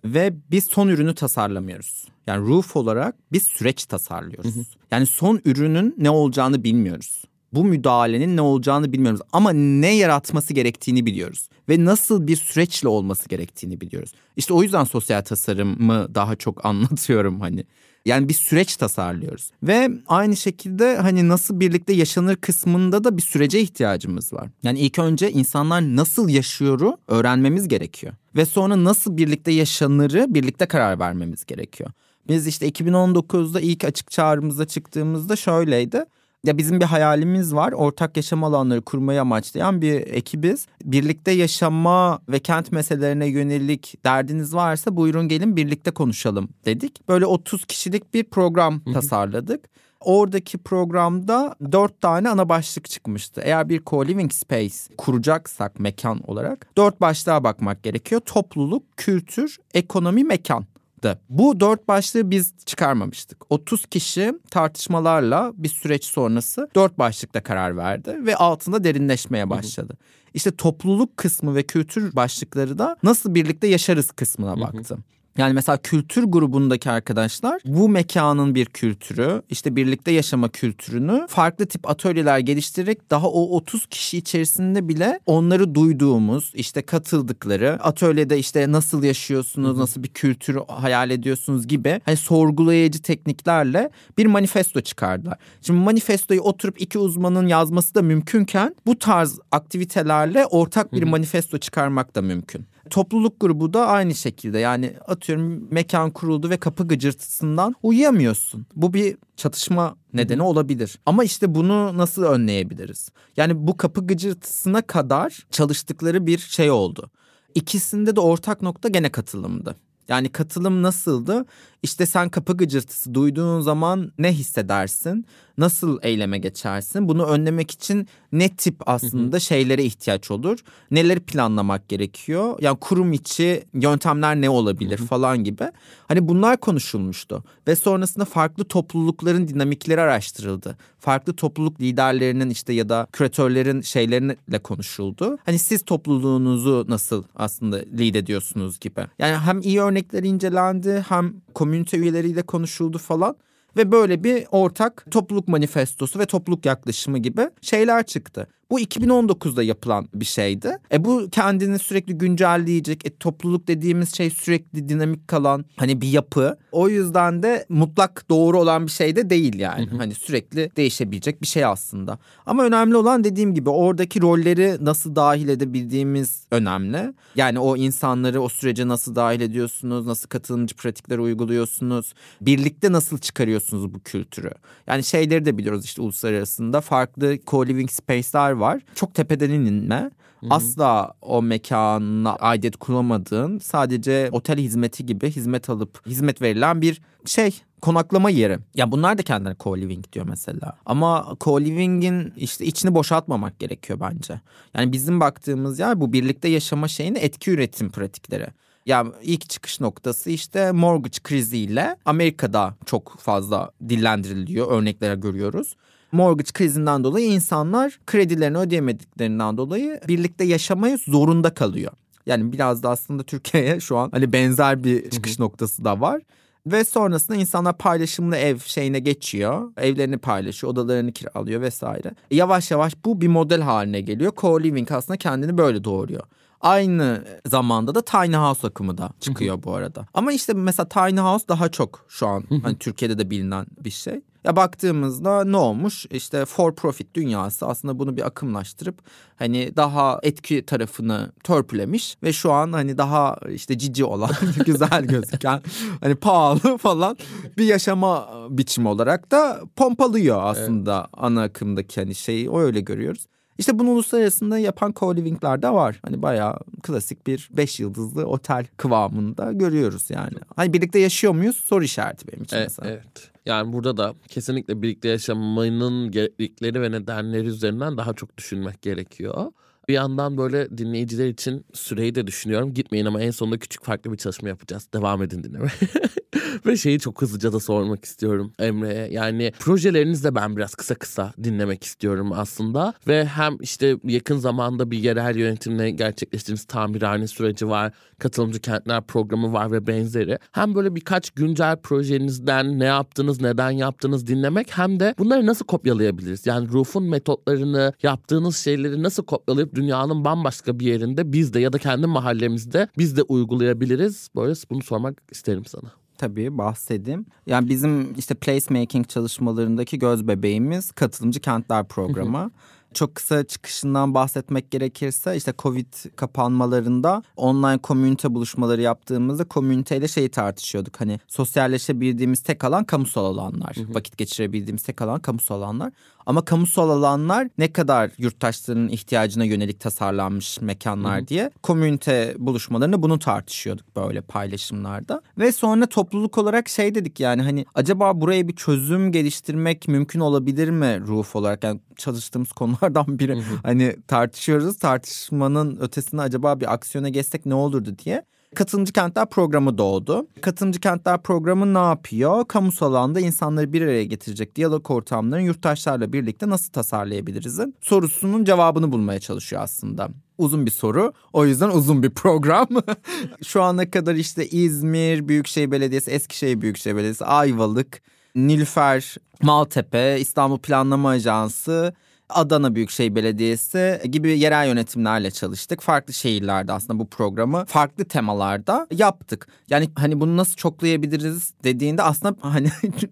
Ve biz son ürünü tasarlamıyoruz. Yani roof olarak biz süreç tasarlıyoruz. Hı hı. Yani son ürünün ne olacağını bilmiyoruz. Bu müdahalenin ne olacağını bilmiyoruz ama ne yaratması gerektiğini biliyoruz ve nasıl bir süreçle olması gerektiğini biliyoruz. İşte o yüzden sosyal tasarımı daha çok anlatıyorum hani. Yani bir süreç tasarlıyoruz. Ve aynı şekilde hani nasıl birlikte yaşanır kısmında da bir sürece ihtiyacımız var. Yani ilk önce insanlar nasıl yaşıyoru öğrenmemiz gerekiyor. Ve sonra nasıl birlikte yaşanırı birlikte karar vermemiz gerekiyor. Biz işte 2019'da ilk açık çağrımıza çıktığımızda şöyleydi ya bizim bir hayalimiz var. Ortak yaşam alanları kurmayı amaçlayan bir ekibiz. Birlikte yaşama ve kent meselelerine yönelik derdiniz varsa buyurun gelin birlikte konuşalım dedik. Böyle 30 kişilik bir program tasarladık. Oradaki programda dört tane ana başlık çıkmıştı. Eğer bir co-living space kuracaksak mekan olarak dört başlığa bakmak gerekiyor. Topluluk, kültür, ekonomi, mekan çıktı. Bu dört başlığı biz çıkarmamıştık. 30 kişi tartışmalarla bir süreç sonrası dört başlıkta karar verdi ve altında derinleşmeye başladı. İşte topluluk kısmı ve kültür başlıkları da nasıl birlikte yaşarız kısmına baktı. Yani mesela kültür grubundaki arkadaşlar bu mekanın bir kültürü, işte birlikte yaşama kültürünü farklı tip atölyeler geliştirerek daha o 30 kişi içerisinde bile onları duyduğumuz, işte katıldıkları, atölyede işte nasıl yaşıyorsunuz, nasıl bir kültür hayal ediyorsunuz gibi hani sorgulayıcı tekniklerle bir manifesto çıkardılar. Şimdi manifestoyu oturup iki uzmanın yazması da mümkünken bu tarz aktivitelerle ortak bir manifesto çıkarmak da mümkün. Topluluk grubu da aynı şekilde yani atıyorum mekan kuruldu ve kapı gıcırtısından uyuyamıyorsun. Bu bir çatışma nedeni olabilir. Ama işte bunu nasıl önleyebiliriz? Yani bu kapı gıcırtısına kadar çalıştıkları bir şey oldu. İkisinde de ortak nokta gene katılımdı. Yani katılım nasıldı? İşte sen kapı gıcırtısı duyduğun zaman ne hissedersin? Nasıl eyleme geçersin? Bunu önlemek için ne tip aslında şeylere ihtiyaç olur? Neleri planlamak gerekiyor? Yani kurum içi yöntemler ne olabilir falan gibi. Hani bunlar konuşulmuştu. Ve sonrasında farklı toplulukların dinamikleri araştırıldı. Farklı topluluk liderlerinin işte ya da küratörlerin şeyleriyle konuşuldu. Hani siz topluluğunuzu nasıl aslında lead ediyorsunuz gibi. Yani hem iyi örnekler incelendi hem komünite üyeleriyle konuşuldu falan ve böyle bir ortak topluluk manifestosu ve topluluk yaklaşımı gibi şeyler çıktı. Bu 2019'da yapılan bir şeydi. E bu kendini sürekli güncelleyecek. E topluluk dediğimiz şey sürekli dinamik kalan hani bir yapı. O yüzden de mutlak doğru olan bir şey de değil yani. Hani sürekli değişebilecek bir şey aslında. Ama önemli olan dediğim gibi oradaki rolleri nasıl dahil edebildiğimiz önemli. Yani o insanları o sürece nasıl dahil ediyorsunuz? Nasıl katılımcı pratikler uyguluyorsunuz? Birlikte nasıl çıkarıyorsunuz bu kültürü? Yani şeyleri de biliyoruz işte uluslararasında farklı co-living space'ler var. Çok tepeden inme. Asla o mekana aidet kuramadığın sadece otel hizmeti gibi hizmet alıp hizmet verilen bir şey konaklama yeri. Ya bunlar da kendilerine co-living diyor mesela. Ama co-living'in işte içini boşaltmamak gerekiyor bence. Yani bizim baktığımız yer bu birlikte yaşama şeyini etki üretim pratikleri. Ya ilk çıkış noktası işte mortgage kriziyle Amerika'da çok fazla dillendiriliyor. Örnekler görüyoruz mortgage krizinden dolayı insanlar kredilerini ödeyemediklerinden dolayı birlikte yaşamaya zorunda kalıyor. Yani biraz da aslında Türkiye'ye şu an hani benzer bir çıkış noktası da var. Ve sonrasında insanlar paylaşımlı ev şeyine geçiyor. Evlerini paylaşıyor, odalarını kiralıyor vesaire. Yavaş yavaş bu bir model haline geliyor. Co-living aslında kendini böyle doğuruyor. Aynı zamanda da tiny house akımı da çıkıyor bu arada. Ama işte mesela tiny house daha çok şu an hani Türkiye'de de bilinen bir şey. Ya baktığımızda ne olmuş? İşte for profit dünyası aslında bunu bir akımlaştırıp hani daha etki tarafını törpülemiş ve şu an hani daha işte cici olan, güzel gözüken, hani pahalı falan bir yaşama biçimi olarak da pompalıyor aslında evet. ana akımdaki hani şeyi o öyle görüyoruz. İşte bunu uluslararasında yapan co-living'ler de var. Hani bayağı klasik bir beş yıldızlı otel kıvamında görüyoruz yani. Hani birlikte yaşıyor muyuz? Soru işareti benim için evet, mesela. Evet. Yani burada da kesinlikle birlikte yaşamanın gereklilikleri ve nedenleri üzerinden daha çok düşünmek gerekiyor. Bir yandan böyle dinleyiciler için süreyi de düşünüyorum. Gitmeyin ama en sonunda küçük farklı bir çalışma yapacağız. Devam edin dinlemeye. Ve şeyi çok hızlıca da sormak istiyorum Emre'ye. Yani projelerinizi de ben biraz kısa kısa dinlemek istiyorum aslında. Ve hem işte yakın zamanda bir yerel yönetimle gerçekleştirdiğimiz tamirhane süreci var. Katılımcı kentler programı var ve benzeri. Hem böyle birkaç güncel projenizden ne yaptınız, neden yaptınız dinlemek hem de bunları nasıl kopyalayabiliriz? Yani Roof'un metotlarını, yaptığınız şeyleri nasıl kopyalayıp dünyanın bambaşka bir yerinde biz de ya da kendi mahallemizde biz de uygulayabiliriz? Böyle bunu sormak isterim sana tabii bahsedeyim. Yani bizim işte placemaking çalışmalarındaki göz bebeğimiz katılımcı kentler programı. Çok kısa çıkışından bahsetmek gerekirse işte Covid kapanmalarında online komünite buluşmaları yaptığımızda komüniteyle şeyi tartışıyorduk. Hani sosyalleşebildiğimiz tek alan kamusal alanlar. Vakit geçirebildiğimiz tek alan kamusal alanlar. Ama kamusal alanlar ne kadar yurttaşların ihtiyacına yönelik tasarlanmış mekanlar Hı-hı. diye komünite buluşmalarında bunu tartışıyorduk böyle paylaşımlarda. Ve sonra topluluk olarak şey dedik yani hani acaba buraya bir çözüm geliştirmek mümkün olabilir mi Ruf olarak? Yani çalıştığımız konulardan biri. Hı-hı. Hani tartışıyoruz tartışmanın ötesinde acaba bir aksiyona geçsek ne olurdu diye. Katılımcı Kentler programı doğdu. Katılımcı Kentler programı ne yapıyor? Kamusal alanda insanları bir araya getirecek diyalog ortamlarını yurttaşlarla birlikte nasıl tasarlayabiliriz'in sorusunun cevabını bulmaya çalışıyor aslında uzun bir soru. O yüzden uzun bir program. Şu ana kadar işte İzmir Büyükşehir Belediyesi, Eskişehir Büyükşehir Belediyesi, Ayvalık, Nilüfer, Maltepe, İstanbul Planlama Ajansı, Adana Büyükşehir Belediyesi gibi yerel yönetimlerle çalıştık. Farklı şehirlerde aslında bu programı farklı temalarda yaptık. Yani hani bunu nasıl çoklayabiliriz dediğinde aslında hani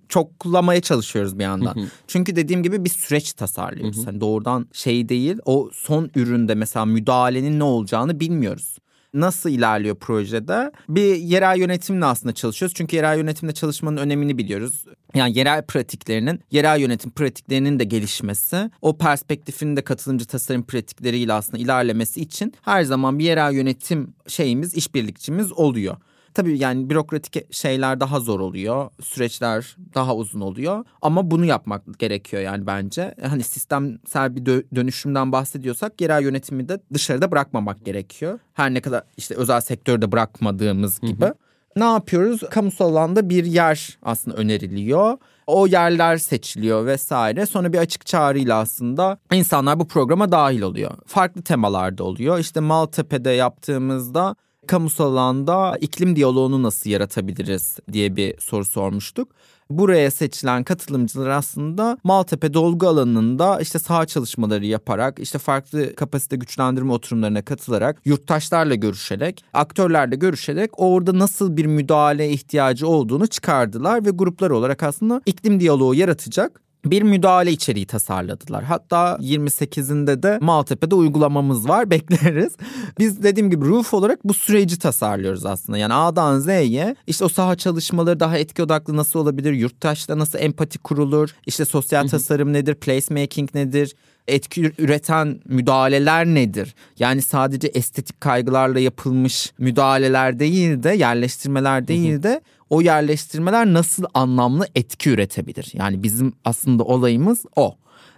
çoklamaya çalışıyoruz bir yandan. Çünkü dediğim gibi bir süreç tasarlıyoruz. Hani doğrudan şey değil o son üründe mesela müdahalenin ne olacağını bilmiyoruz nasıl ilerliyor projede? Bir yerel yönetimle aslında çalışıyoruz. Çünkü yerel yönetimle çalışmanın önemini biliyoruz. Yani yerel pratiklerinin, yerel yönetim pratiklerinin de gelişmesi, o perspektifin de katılımcı tasarım pratikleriyle aslında ilerlemesi için her zaman bir yerel yönetim şeyimiz, işbirlikçimiz oluyor. Tabii yani bürokratik şeyler daha zor oluyor. Süreçler daha uzun oluyor. Ama bunu yapmak gerekiyor yani bence. Hani sistemsel bir dönüşümden bahsediyorsak yerel yönetimi de dışarıda bırakmamak gerekiyor. Her ne kadar işte özel sektörde bırakmadığımız gibi. Hı hı. Ne yapıyoruz? Kamusal alanda bir yer aslında öneriliyor. O yerler seçiliyor vesaire. Sonra bir açık çağrıyla aslında insanlar bu programa dahil oluyor. Farklı temalarda oluyor. İşte Maltepe'de yaptığımızda kamusal alanda iklim diyaloğunu nasıl yaratabiliriz diye bir soru sormuştuk. Buraya seçilen katılımcılar aslında Maltepe dolgu alanında işte saha çalışmaları yaparak işte farklı kapasite güçlendirme oturumlarına katılarak yurttaşlarla görüşerek aktörlerle görüşerek orada nasıl bir müdahale ihtiyacı olduğunu çıkardılar ve gruplar olarak aslında iklim diyaloğu yaratacak bir müdahale içeriği tasarladılar. Hatta 28'inde de Maltepe'de uygulamamız var bekleriz. Biz dediğim gibi Roof olarak bu süreci tasarlıyoruz aslında. Yani A'dan Z'ye işte o saha çalışmaları daha etki odaklı nasıl olabilir? Yurttaşla nasıl empati kurulur? İşte sosyal tasarım nedir? Placemaking nedir? etki üreten müdahaleler nedir? Yani sadece estetik kaygılarla yapılmış müdahaleler değil de yerleştirmeler değil de o yerleştirmeler nasıl anlamlı etki üretebilir? Yani bizim aslında olayımız o.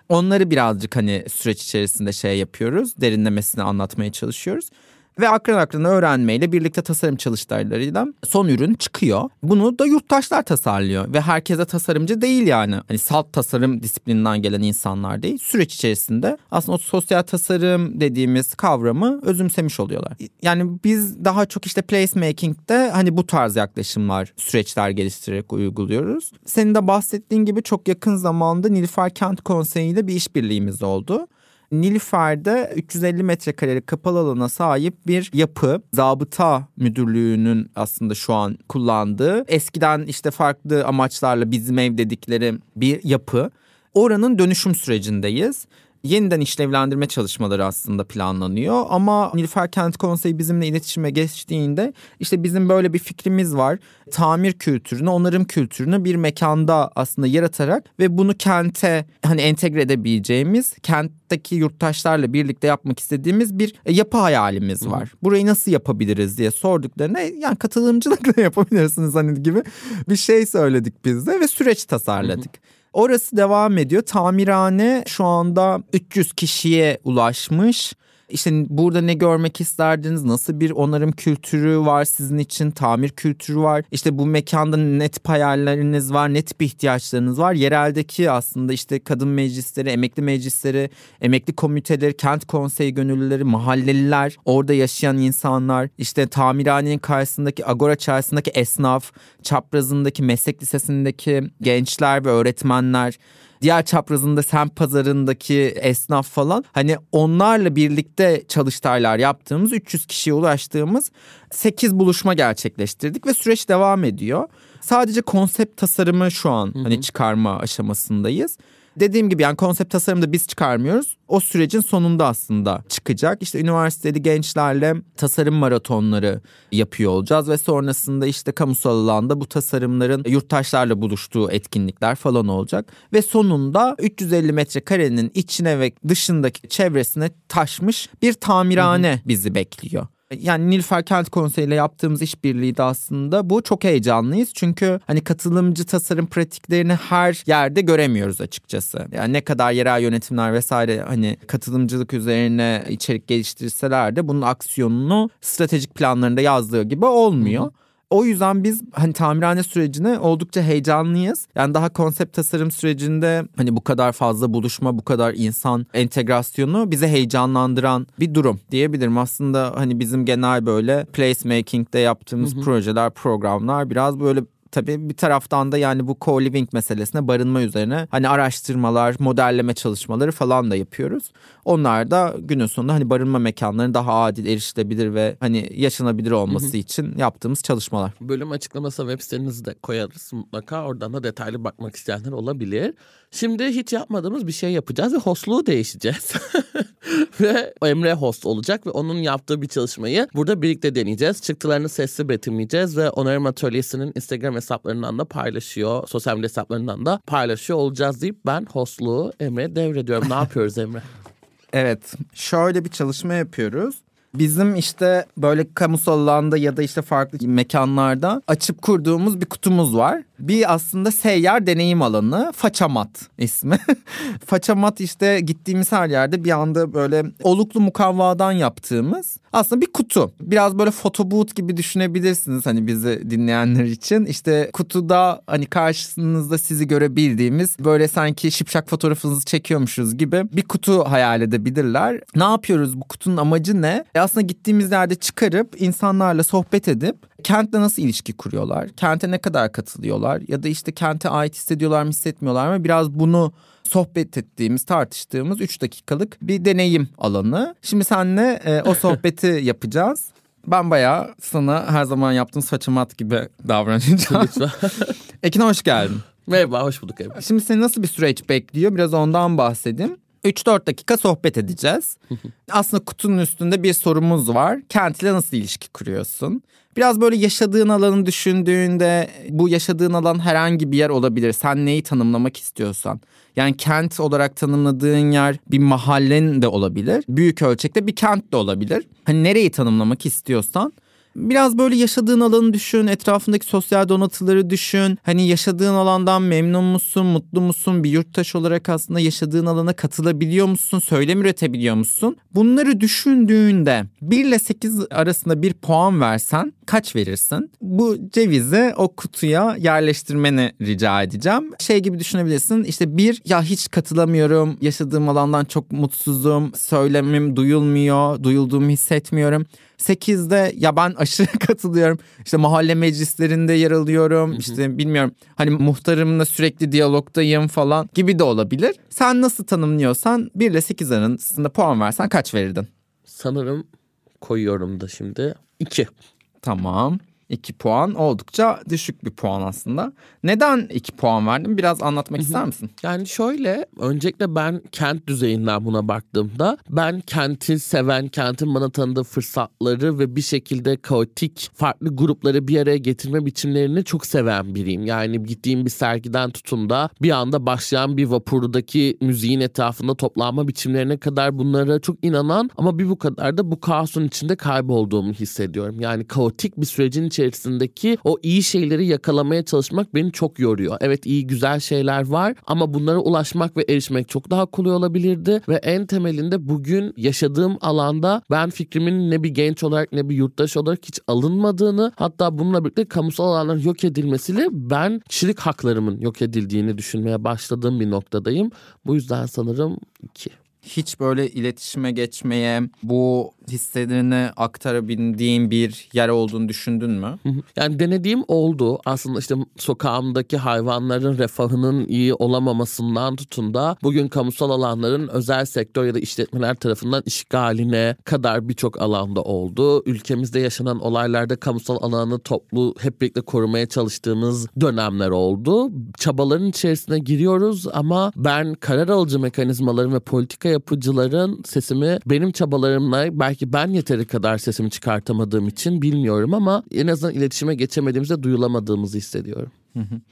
Onları birazcık hani süreç içerisinde şey yapıyoruz, derinlemesine anlatmaya çalışıyoruz ve akran akran öğrenmeyle birlikte tasarım çalıştaylarıyla son ürün çıkıyor. Bunu da yurttaşlar tasarlıyor ve herkese tasarımcı değil yani. Hani salt tasarım disiplininden gelen insanlar değil. Süreç içerisinde aslında o sosyal tasarım dediğimiz kavramı özümsemiş oluyorlar. Yani biz daha çok işte placemaking'de hani bu tarz yaklaşımlar, süreçler geliştirerek uyguluyoruz. Senin de bahsettiğin gibi çok yakın zamanda Nilüfer Kent Konseyi ile bir işbirliğimiz oldu. Nilüfer'de 350 metrekarelik kapalı alana sahip bir yapı. Zabıta Müdürlüğü'nün aslında şu an kullandığı eskiden işte farklı amaçlarla bizim ev dedikleri bir yapı. Oranın dönüşüm sürecindeyiz yeniden işlevlendirme çalışmaları aslında planlanıyor. Ama Nilüfer Kent Konseyi bizimle iletişime geçtiğinde işte bizim böyle bir fikrimiz var. Tamir kültürünü, onarım kültürünü bir mekanda aslında yaratarak ve bunu kente hani entegre edebileceğimiz, kentteki yurttaşlarla birlikte yapmak istediğimiz bir yapı hayalimiz var. Hı. Burayı nasıl yapabiliriz diye sorduklarına yani katılımcılıkla yapabilirsiniz hani gibi bir şey söyledik biz de ve süreç tasarladık. Hı. Orası devam ediyor. Tamirhane şu anda 300 kişiye ulaşmış. İşte burada ne görmek isterdiniz? Nasıl bir onarım kültürü var sizin için? Tamir kültürü var. İşte bu mekanda net hayalleriniz var, net bir ihtiyaçlarınız var. Yereldeki aslında işte kadın meclisleri, emekli meclisleri, emekli komiteleri, kent konseyi gönüllüleri, mahalleliler, orada yaşayan insanlar, işte tamirhanenin karşısındaki agora çarşısındaki esnaf, çaprazındaki meslek lisesindeki gençler ve öğretmenler diğer çaprazında semt pazarındaki esnaf falan hani onlarla birlikte çalıştaylar yaptığımız 300 kişiye ulaştığımız 8 buluşma gerçekleştirdik ve süreç devam ediyor. Sadece konsept tasarımı şu an hani çıkarma aşamasındayız. Dediğim gibi yani konsept tasarımda biz çıkarmıyoruz. O sürecin sonunda aslında çıkacak. İşte üniversiteli gençlerle tasarım maratonları yapıyor olacağız ve sonrasında işte kamusal alanda bu tasarımların yurttaşlarla buluştuğu etkinlikler falan olacak. Ve sonunda 350 metrekarenin içine ve dışındaki çevresine taşmış bir tamirhane bizi bekliyor. Yani Nilüfer Kent Konseyi ile yaptığımız işbirliği de aslında bu. Çok heyecanlıyız. Çünkü hani katılımcı tasarım pratiklerini her yerde göremiyoruz açıkçası. Yani ne kadar yerel yönetimler vesaire hani katılımcılık üzerine içerik geliştirseler de bunun aksiyonunu stratejik planlarında yazdığı gibi olmuyor. Hı hı. O yüzden biz hani tamirhane sürecine oldukça heyecanlıyız. Yani daha konsept tasarım sürecinde hani bu kadar fazla buluşma, bu kadar insan entegrasyonu bize heyecanlandıran bir durum diyebilirim. Aslında hani bizim genel böyle placemaking'de yaptığımız hı hı. projeler, programlar biraz böyle tabii bir taraftan da yani bu co-living meselesine barınma üzerine hani araştırmalar, modelleme çalışmaları falan da yapıyoruz. Onlar da günün sonunda hani barınma mekanlarının daha adil, erişilebilir ve hani yaşanabilir olması hı hı. için yaptığımız çalışmalar. Bölüm açıklaması web sitenizi de koyarız mutlaka. Oradan da detaylı bakmak isteyenler olabilir. Şimdi hiç yapmadığımız bir şey yapacağız ve hostluğu değişeceğiz. ve Emre host olacak ve onun yaptığı bir çalışmayı burada birlikte deneyeceğiz. Çıktılarını sesli betimleyeceğiz ve Onarım Atölyesi'nin Instagram hesaplarından da paylaşıyor. Sosyal medya hesaplarından da paylaşıyor olacağız deyip ben hostluğu Emre devrediyorum. Ne yapıyoruz Emre? Evet şöyle bir çalışma yapıyoruz. Bizim işte böyle kamusal alanda ya da işte farklı mekanlarda açıp kurduğumuz bir kutumuz var. Bir aslında seyyar deneyim alanı Façamat ismi. Façamat işte gittiğimiz her yerde bir anda böyle oluklu mukavvadan yaptığımız aslında bir kutu. Biraz böyle fotoboot gibi düşünebilirsiniz hani bizi dinleyenler için. İşte kutuda hani karşınızda sizi görebildiğimiz böyle sanki şipşak fotoğrafınızı çekiyormuşuz gibi bir kutu hayal edebilirler. Ne yapıyoruz bu kutunun amacı ne? E aslında gittiğimiz yerde çıkarıp insanlarla sohbet edip kentle nasıl ilişki kuruyorlar? Kente ne kadar katılıyorlar? Ya da işte kente ait hissediyorlar mı hissetmiyorlar mı? Biraz bunu sohbet ettiğimiz, tartıştığımız 3 dakikalık bir deneyim alanı. Şimdi seninle e, o sohbeti yapacağız. Ben bayağı sana her zaman yaptığın saçımat gibi davranacağım. Ekin hoş geldin. Merhaba, hoş bulduk. Abi. Şimdi seni nasıl bir süreç bekliyor? Biraz ondan bahsedeyim. 3-4 dakika sohbet edeceğiz. Aslında kutunun üstünde bir sorumuz var. Kent ile nasıl ilişki kuruyorsun? Biraz böyle yaşadığın alanı düşündüğünde bu yaşadığın alan herhangi bir yer olabilir. Sen neyi tanımlamak istiyorsan. Yani kent olarak tanımladığın yer bir mahallen de olabilir. Büyük ölçekte bir kent de olabilir. Hani nereyi tanımlamak istiyorsan Biraz böyle yaşadığın alanı düşün, etrafındaki sosyal donatıları düşün. Hani yaşadığın alandan memnun musun, mutlu musun? Bir yurttaş olarak aslında yaşadığın alana katılabiliyor musun? Söylem üretebiliyor musun? Bunları düşündüğünde 1 ile 8 arasında bir puan versen kaç verirsin? Bu cevizi o kutuya yerleştirmeni rica edeceğim. Şey gibi düşünebilirsin işte bir ya hiç katılamıyorum, yaşadığım alandan çok mutsuzum, söylemim duyulmuyor, duyulduğumu hissetmiyorum. 8'de ya ben aşırı katılıyorum. İşte mahalle meclislerinde yer alıyorum. İşte bilmiyorum hani muhtarımla sürekli diyalogdayım falan gibi de olabilir. Sen nasıl tanımlıyorsan 1 ile 8 arasında puan versen kaç verirdin? Sanırım koyuyorum da şimdi 2. Tamam. 2 puan oldukça düşük bir puan aslında. Neden 2 puan verdim? Biraz anlatmak ister misin? Yani şöyle öncelikle ben kent düzeyinden buna baktığımda ben kenti seven, kentin bana tanıdığı fırsatları ve bir şekilde kaotik farklı grupları bir araya getirme biçimlerini çok seven biriyim. Yani gittiğim bir sergiden tutun da bir anda başlayan bir vapurdaki müziğin etrafında toplanma biçimlerine kadar bunlara çok inanan ama bir bu kadar da bu kaosun içinde kaybolduğumu hissediyorum. Yani kaotik bir sürecin içerisinde içerisindeki o iyi şeyleri yakalamaya çalışmak beni çok yoruyor. Evet iyi güzel şeyler var ama bunlara ulaşmak ve erişmek çok daha kolay olabilirdi ve en temelinde bugün yaşadığım alanda ben fikrimin ne bir genç olarak ne bir yurttaş olarak hiç alınmadığını hatta bununla birlikte kamusal alanların yok edilmesiyle ben kişilik haklarımın yok edildiğini düşünmeye başladığım bir noktadayım. Bu yüzden sanırım iki hiç böyle iletişime geçmeye, bu hislerini aktarabildiğin bir yer olduğunu düşündün mü? Yani denediğim oldu. Aslında işte sokağımdaki hayvanların refahının iyi olamamasından tutun da bugün kamusal alanların özel sektör ya da işletmeler tarafından işgaline kadar birçok alanda oldu. Ülkemizde yaşanan olaylarda kamusal alanı toplu hep birlikte korumaya çalıştığımız dönemler oldu. Çabaların içerisine giriyoruz ama ben karar alıcı mekanizmaların ve politika yapıcıların sesimi benim çabalarımla belki ben yeteri kadar sesimi çıkartamadığım için bilmiyorum ama en azından iletişime geçemediğimizde duyulamadığımızı hissediyorum.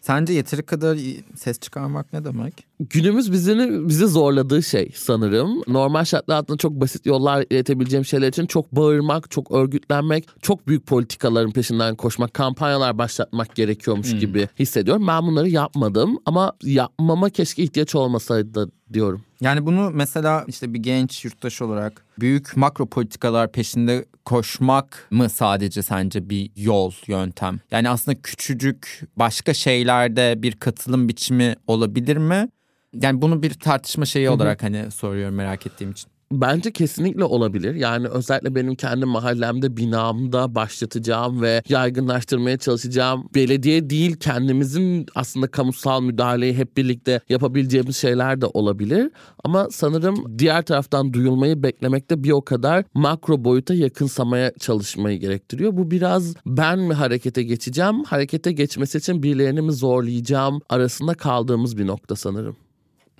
Sence yeteri kadar ses çıkarmak ne demek? Günümüz bizini bizi zorladığı şey sanırım. Normal şartlar altında çok basit yollar iletebileceğim şeyler için çok bağırmak, çok örgütlenmek, çok büyük politikaların peşinden koşmak, kampanyalar başlatmak gerekiyormuş hmm. gibi hissediyorum. Ben bunları yapmadım ama yapmama keşke ihtiyaç olmasaydı diyorum. Yani bunu mesela işte bir genç yurttaş olarak büyük makro politikalar peşinde koşmak mı sadece sence bir yol, yöntem? Yani aslında küçücük başka şeylerde bir katılım biçimi olabilir mi? Yani bunu bir tartışma şeyi olarak hani soruyorum merak ettiğim için. Bence kesinlikle olabilir. Yani özellikle benim kendi mahallemde, binamda başlatacağım ve yaygınlaştırmaya çalışacağım belediye değil kendimizin aslında kamusal müdahaleyi hep birlikte yapabileceğimiz şeyler de olabilir. Ama sanırım diğer taraftan duyulmayı beklemekte bir o kadar makro boyuta yakınsamaya çalışmayı gerektiriyor. Bu biraz ben mi harekete geçeceğim, harekete geçmesi için birilerini mi zorlayacağım arasında kaldığımız bir nokta sanırım.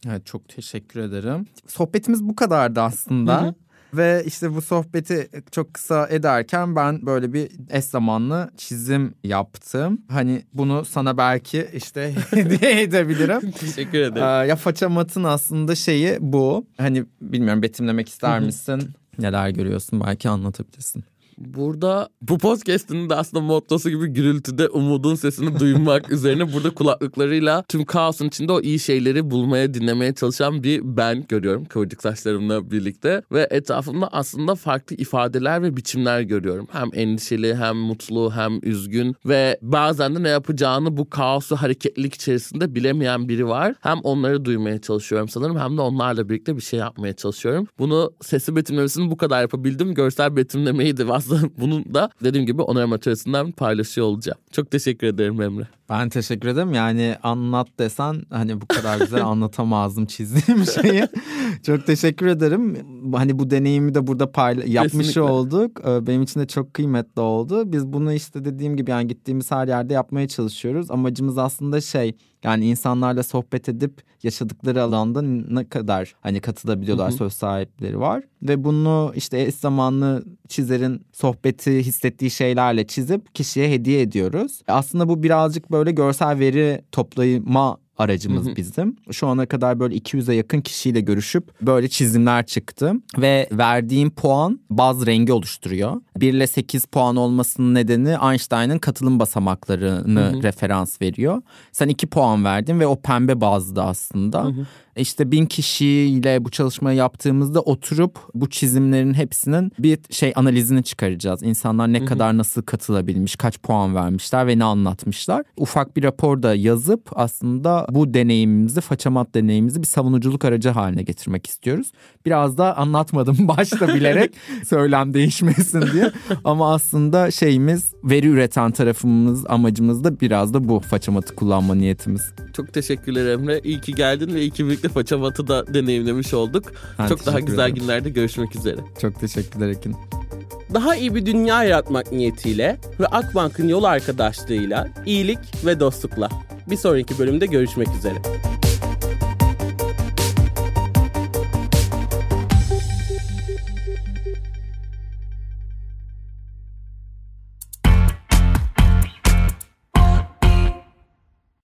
Evet çok teşekkür ederim. Sohbetimiz bu kadardı aslında. Hı hı. Ve işte bu sohbeti çok kısa ederken ben böyle bir eş zamanlı çizim yaptım. Hani bunu sana belki işte hediye edebilirim. Teşekkür ederim. Ee, ya faça matın aslında şeyi bu. Hani bilmiyorum betimlemek ister misin? Neler görüyorsun belki anlatabilirsin. Burada bu podcast'in de aslında mottosu gibi gürültüde umudun sesini duymak üzerine burada kulaklıklarıyla tüm kaosun içinde o iyi şeyleri bulmaya dinlemeye çalışan bir ben görüyorum kıvırcık saçlarımla birlikte ve etrafımda aslında farklı ifadeler ve biçimler görüyorum. Hem endişeli hem mutlu hem üzgün ve bazen de ne yapacağını bu kaosu hareketlilik içerisinde bilemeyen biri var. Hem onları duymaya çalışıyorum sanırım hem de onlarla birlikte bir şey yapmaya çalışıyorum. Bunu sesi betimlemesini bu kadar yapabildim. Görsel betimlemeyi de aslında bunu da dediğim gibi Onur Amatörsü'nden paylaşıyor olacağım. Çok teşekkür ederim Emre. Ben teşekkür ederim. Yani anlat desen hani bu kadar güzel anlatamazdım çizdiğim şeyi. çok teşekkür ederim. Hani bu deneyimi de burada payla yapmış Kesinlikle. olduk. Ee, benim için de çok kıymetli oldu. Biz bunu işte dediğim gibi yani gittiğimiz her yerde yapmaya çalışıyoruz. Amacımız aslında şey yani insanlarla sohbet edip yaşadıkları alanda ne kadar hani katılabiliyorlar hı hı. söz sahipleri var. Ve bunu işte eş zamanlı çizerin sohbeti hissettiği şeylerle çizip kişiye hediye ediyoruz. Aslında bu birazcık böyle görsel veri toplayma aracımız hı hı. bizim. Şu ana kadar böyle 200'e yakın kişiyle görüşüp böyle çizimler çıktı. Ve verdiğim puan baz rengi oluşturuyor. 1 ile 8 puan olmasının nedeni Einstein'ın katılım basamaklarını hı hı. referans veriyor. Sen 2 puan verdin ve o pembe bazdı aslında. Hı hı işte bin kişiyle bu çalışmayı yaptığımızda oturup bu çizimlerin hepsinin bir şey analizini çıkaracağız. İnsanlar ne Hı-hı. kadar nasıl katılabilmiş, kaç puan vermişler ve ne anlatmışlar. Ufak bir raporda yazıp aslında bu deneyimimizi, façamat deneyimimizi bir savunuculuk aracı haline getirmek istiyoruz. Biraz da anlatmadım başta bilerek söylem değişmesin diye. Ama aslında şeyimiz veri üreten tarafımız, amacımız da biraz da bu façamatı kullanma niyetimiz. Çok teşekkürler Emre. İyi ki geldin ve iyi ki birlikte Façamat'ı da deneyimlemiş olduk. Ben Çok daha güzel ederim. günlerde görüşmek üzere. Çok teşekkürler Ekin. Daha iyi bir dünya yaratmak niyetiyle ve Akbank'ın yol arkadaşlığıyla iyilik ve dostlukla. Bir sonraki bölümde görüşmek üzere.